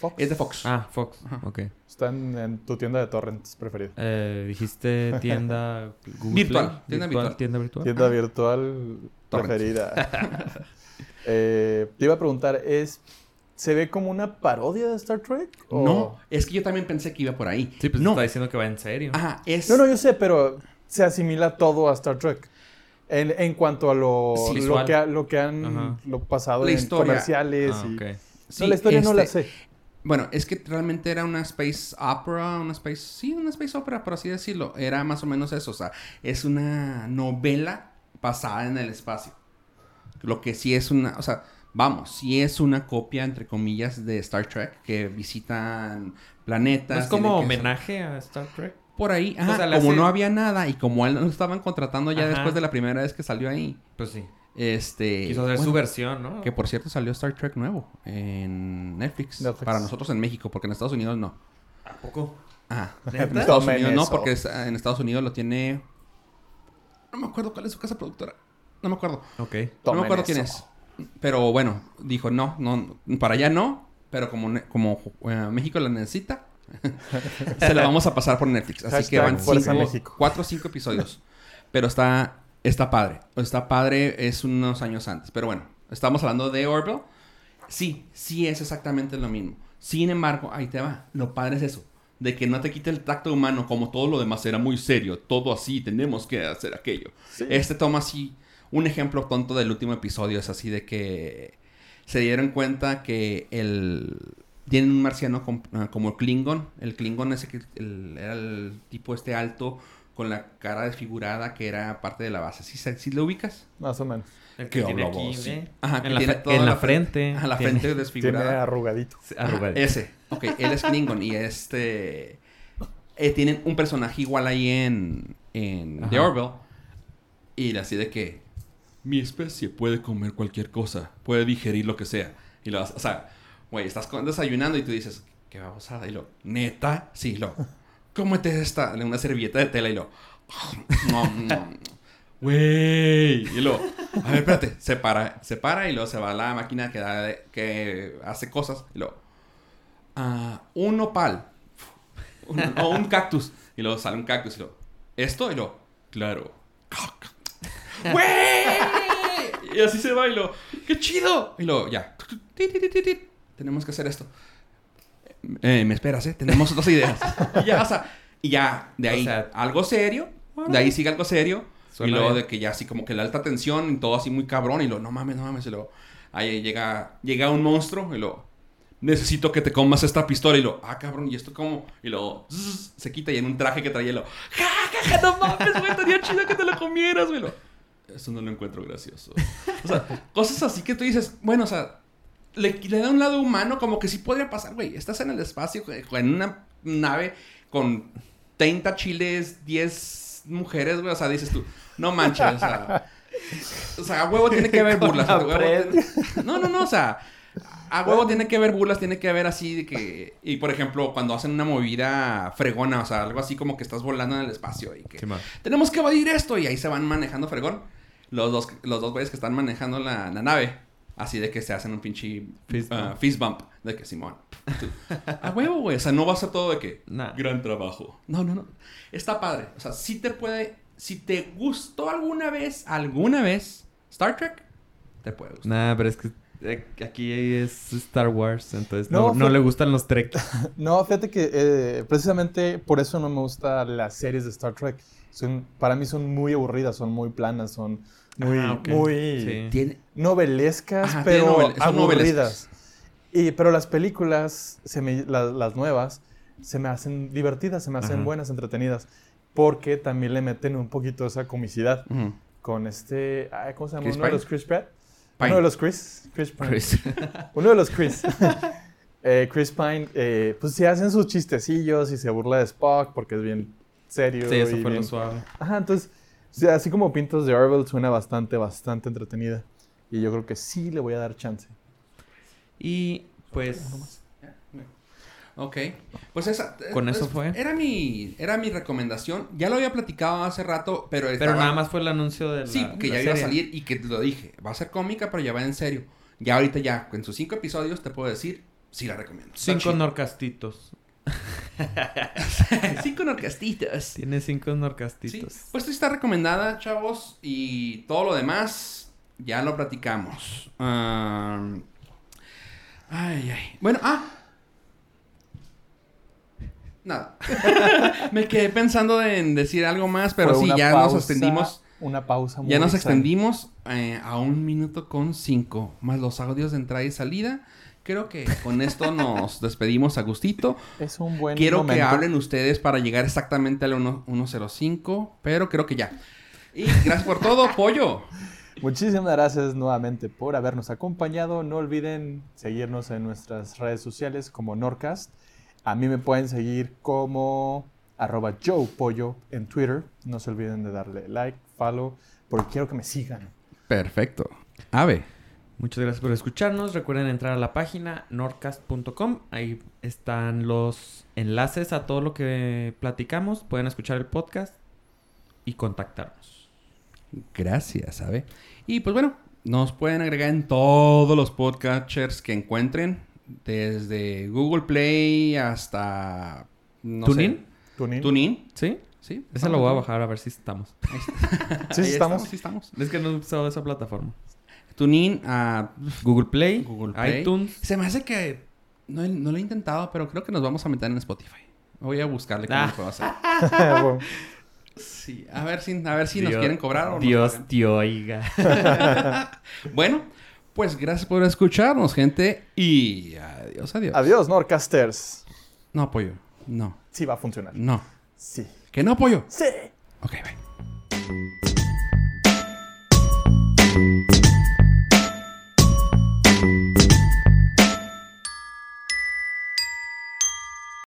Fox. Es de Fox. Ah, Fox. Ajá. Ok. Está en, en tu tienda de torrents preferida. Eh, dijiste (laughs) tienda Google Virtual, Play? tienda virtual. Tienda virtual. Tienda virtual preferida. (laughs) Eh, te iba a preguntar, ¿es, ¿se ve como una parodia de Star Trek? o- No, es que yo también pensé que iba por ahí. Sí, pues no. está diciendo que va en serio. Ajá, es... No, no, yo sé, pero se asimila todo a Star Trek. En, en cuanto a lo, Sí, lo, que, lo que han Ajá. lo pasado La en historia. comerciales Ah, y... Sí, no, la historia no la este, sé. Bueno, es que realmente era una space opera, una space... Sí, una space opera, por así decirlo. Era más o menos eso. O sea, es una novela basada en el espacio. Lo que sí es una... O sea, vamos, sí es una copia, entre comillas, de Star Trek. Que visitan planetas. ¿No es como homenaje a Star Trek? Por ahí, ajá, O sea, le como hace- no había nada y como él no lo estaban contratando ya Ajá. después de la primera vez que salió ahí. Pues sí. Este... Quiso hacer su versión, ¿no? Que por cierto salió Star Trek nuevo en Netflix. Netflix. Para nosotros en México, porque en Estados Unidos no. ¿A poco? Ah, en Estados Tomen Unidos no, porque es- en Estados Unidos lo tiene. No me acuerdo cuál es su casa productora. No me acuerdo. Ok. no me Tomen acuerdo quién es. Pero bueno, dijo no, no, para allá no. Pero como, como eh, México la necesita, (laughs) se la vamos a pasar por Netflix. Así que van cinco, cuatro o cinco episodios. Pero está, está padre. Está padre, es unos años antes. Pero bueno, estamos hablando de Orville. Sí, sí es exactamente lo mismo. Sin embargo, ahí te va. Lo padre es eso. De que no te quite el tacto humano como todo lo demás era muy serio. Todo así, tenemos que hacer aquello. Sí. Este toma así... Un ejemplo tonto del último episodio es así de que... Se dieron cuenta que el... Tienen un marciano com- ah, como Klingon. El Klingon ese que el- era el tipo este alto con la cara desfigurada que era parte de la base. ¿Sí, se- sí lo ubicas? Más o menos. El que Que tiene aquí. Ajá, que en la, tiene toda en la la fre- frente. Ajá, la tiene- frente (laughs) Tiene desfigurada. (laughs) arrugadito. Ajá, arrugadito. ese. Ok, él es Klingon y este... eh, tienen un personaje igual ahí en, en The. Orville. Y así de que... Mi especie puede comer cualquier cosa. Puede digerir lo que sea. Y lo, o sea, güey, estás desayunando y tú dices... Qué babosada. Y lo... ¿Neta? Sí, lo... Cómete esta... Una servilleta de tela y lo... No, no. Güey. Y lo... A ver, espérate. Se para. Se para y luego se va a la máquina que, da, que hace cosas. Y lo... Ah, un nopal. O un cactus. Y luego sale un cactus y lo... ¿Esto? Y lo... Claro. ¡Güey! (laughs) Y así se va y lo... ¡Qué chido! Y lo... Ya. Tenemos que hacer esto. Eh, me esperas, ¿eh? Tenemos otras ideas. (laughs) y ya, o sea... Y ya, de O ahí sea, algo serio. De ahí sigue algo serio. Y luego bien. de que ya así como que la alta tensión y todo así muy cabrón. Y lo, no mames, no mames. Y luego ahí llega, llega un monstruo y lo, necesito que te comas esta pistola. Y lo, ah, cabrón, ¿y esto cómo? Y luego zzz, se quita y en un traje que traía y lo, ja, ja, ja, no mames, güey, estaría chido que te lo comieras, güey. Eso no lo encuentro gracioso. O sea, (laughs) cosas así que tú dices, bueno, o sea, le, le da un lado humano como que sí podría pasar, güey. Estás en el espacio, en una nave con 30 chiles, 10 mujeres, güey. O sea, dices tú, no manches, o sea. O sea, a huevo tiene que (laughs) haber burlas. a huevo No, no, no, o sea. A huevo tiene que haber burlas, tiene que haber así de que... Y por ejemplo, cuando hacen una movida fregona, o sea, algo así como que estás volando en el espacio y que... Tenemos que evadir esto. Y ahí se van manejando fregón. Los dos, los dos güeyes que están manejando la, la nave. Así de que se hacen un pinche Fist ah, bump. fist bump. De que Simón. A huevo, güey. O sea, no va a ser todo de que... Nah. Gran trabajo. No, no, no. Está padre. O sea, si te puede... Si te gustó alguna vez, alguna vez Star Trek, te puede gustar. Nah, pero es que eh, aquí es Star Wars, entonces No, no, le gustan los Trek. (laughs) No, fíjate que eh, precisamente por eso no me gustan las series de Star Trek. Son, para mí son muy aburridas, son muy planas, son muy, Ah, ok. muy Sí. Tiene... novelescas, Ajá, tiene pero novel- son aburridas. Y, pero las películas, se me- la- las nuevas, se me hacen divertidas, se me hacen Ajá. buenas, entretenidas, porque también le meten un poquito esa comicidad con este, ¿cómo se llama? Chris Uno de Pine. los Chris Pratt. Pine. Uno de los Chris. Chris Pine. Chris. (laughs) Uno de los Chris. (laughs) Eh, Chris Pine, eh, pues se hacen sus chistecillos y se burla de Spock porque es bien serio. Sí, eso y fue bien- lo suave. Ajá, entonces, así como Pintos de Orville suena bastante, bastante entretenida. Y yo creo que sí le voy a dar chance. Y pues Ok. Pues esa... ¿Con es- eso fue? Era mi, era mi recomendación. Ya lo había platicado hace rato, pero... Pero estaba- nada más fue el anuncio de la Sí, que la ya iba a salir y que te lo dije. Va a ser cómica, pero ya va en serio. Ya ahorita ya, en sus cinco episodios, te puedo decir, sí la recomiendo. Está Cinco chido. norcastitos. (laughs) cinco norcastitas. Tiene cinco Sí, norcastitos. pues esta está recomendada, chavos. Y todo lo demás, ya lo platicamos. Am, ay, ay. Bueno, ah. Nada. (laughs) Me quedé pensando en decir algo más, pero Fue sí, ya nos extendimos. Una pausa muy Ya nos extendimos eh, a un minuto con cinco, más los audios de entrada y salida, creo que con esto nos (laughs) despedimos a gustito. Es un buen Quiero que hablen ustedes para llegar exactamente al 1- 105, pero creo que ya. Y gracias por todo, (laughs) pollo. Muchísimas gracias nuevamente por habernos acompañado. No olviden seguirnos en nuestras redes sociales como Norcast. A mí me pueden seguir como arroba Joe Pollo en Twitter. No se olviden de darle like, follow, porque quiero que me sigan. Perfecto. Ave. Muchas gracias por escucharnos. Recuerden entrar a la página norcast.com. Ahí están los enlaces a todo lo que platicamos. Pueden escuchar el podcast y contactarnos. Gracias, Ave. Y pues bueno, nos pueden agregar en todos los podcatchers que encuentren. Desde Google Play hasta... No ¿TuneIn? ¿Tunin? Sé, TuneIn. ¿Sí? Sí. Ese lo voy a bajar a ver si estamos. Sí, Ahí estamos. Sí estamos. Es que no he usado esa plataforma. TuneIn a Google Play, Google Play. iTunes. Se me hace que no, no lo he intentado, pero creo que nos vamos a meter en Spotify. Voy a buscarle cómo Ah. lo puedo hacer. (laughs) Sí, a ver si, a ver si nos quieren cobrar o Dios te oiga. (laughs) Bueno, pues gracias por escucharnos, gente. Y adiós, adiós. Adiós, Norcasters. No apoyo. No, Sí va a funcionar. no. Sí. Que no apoyo. Sí. Ok, bye.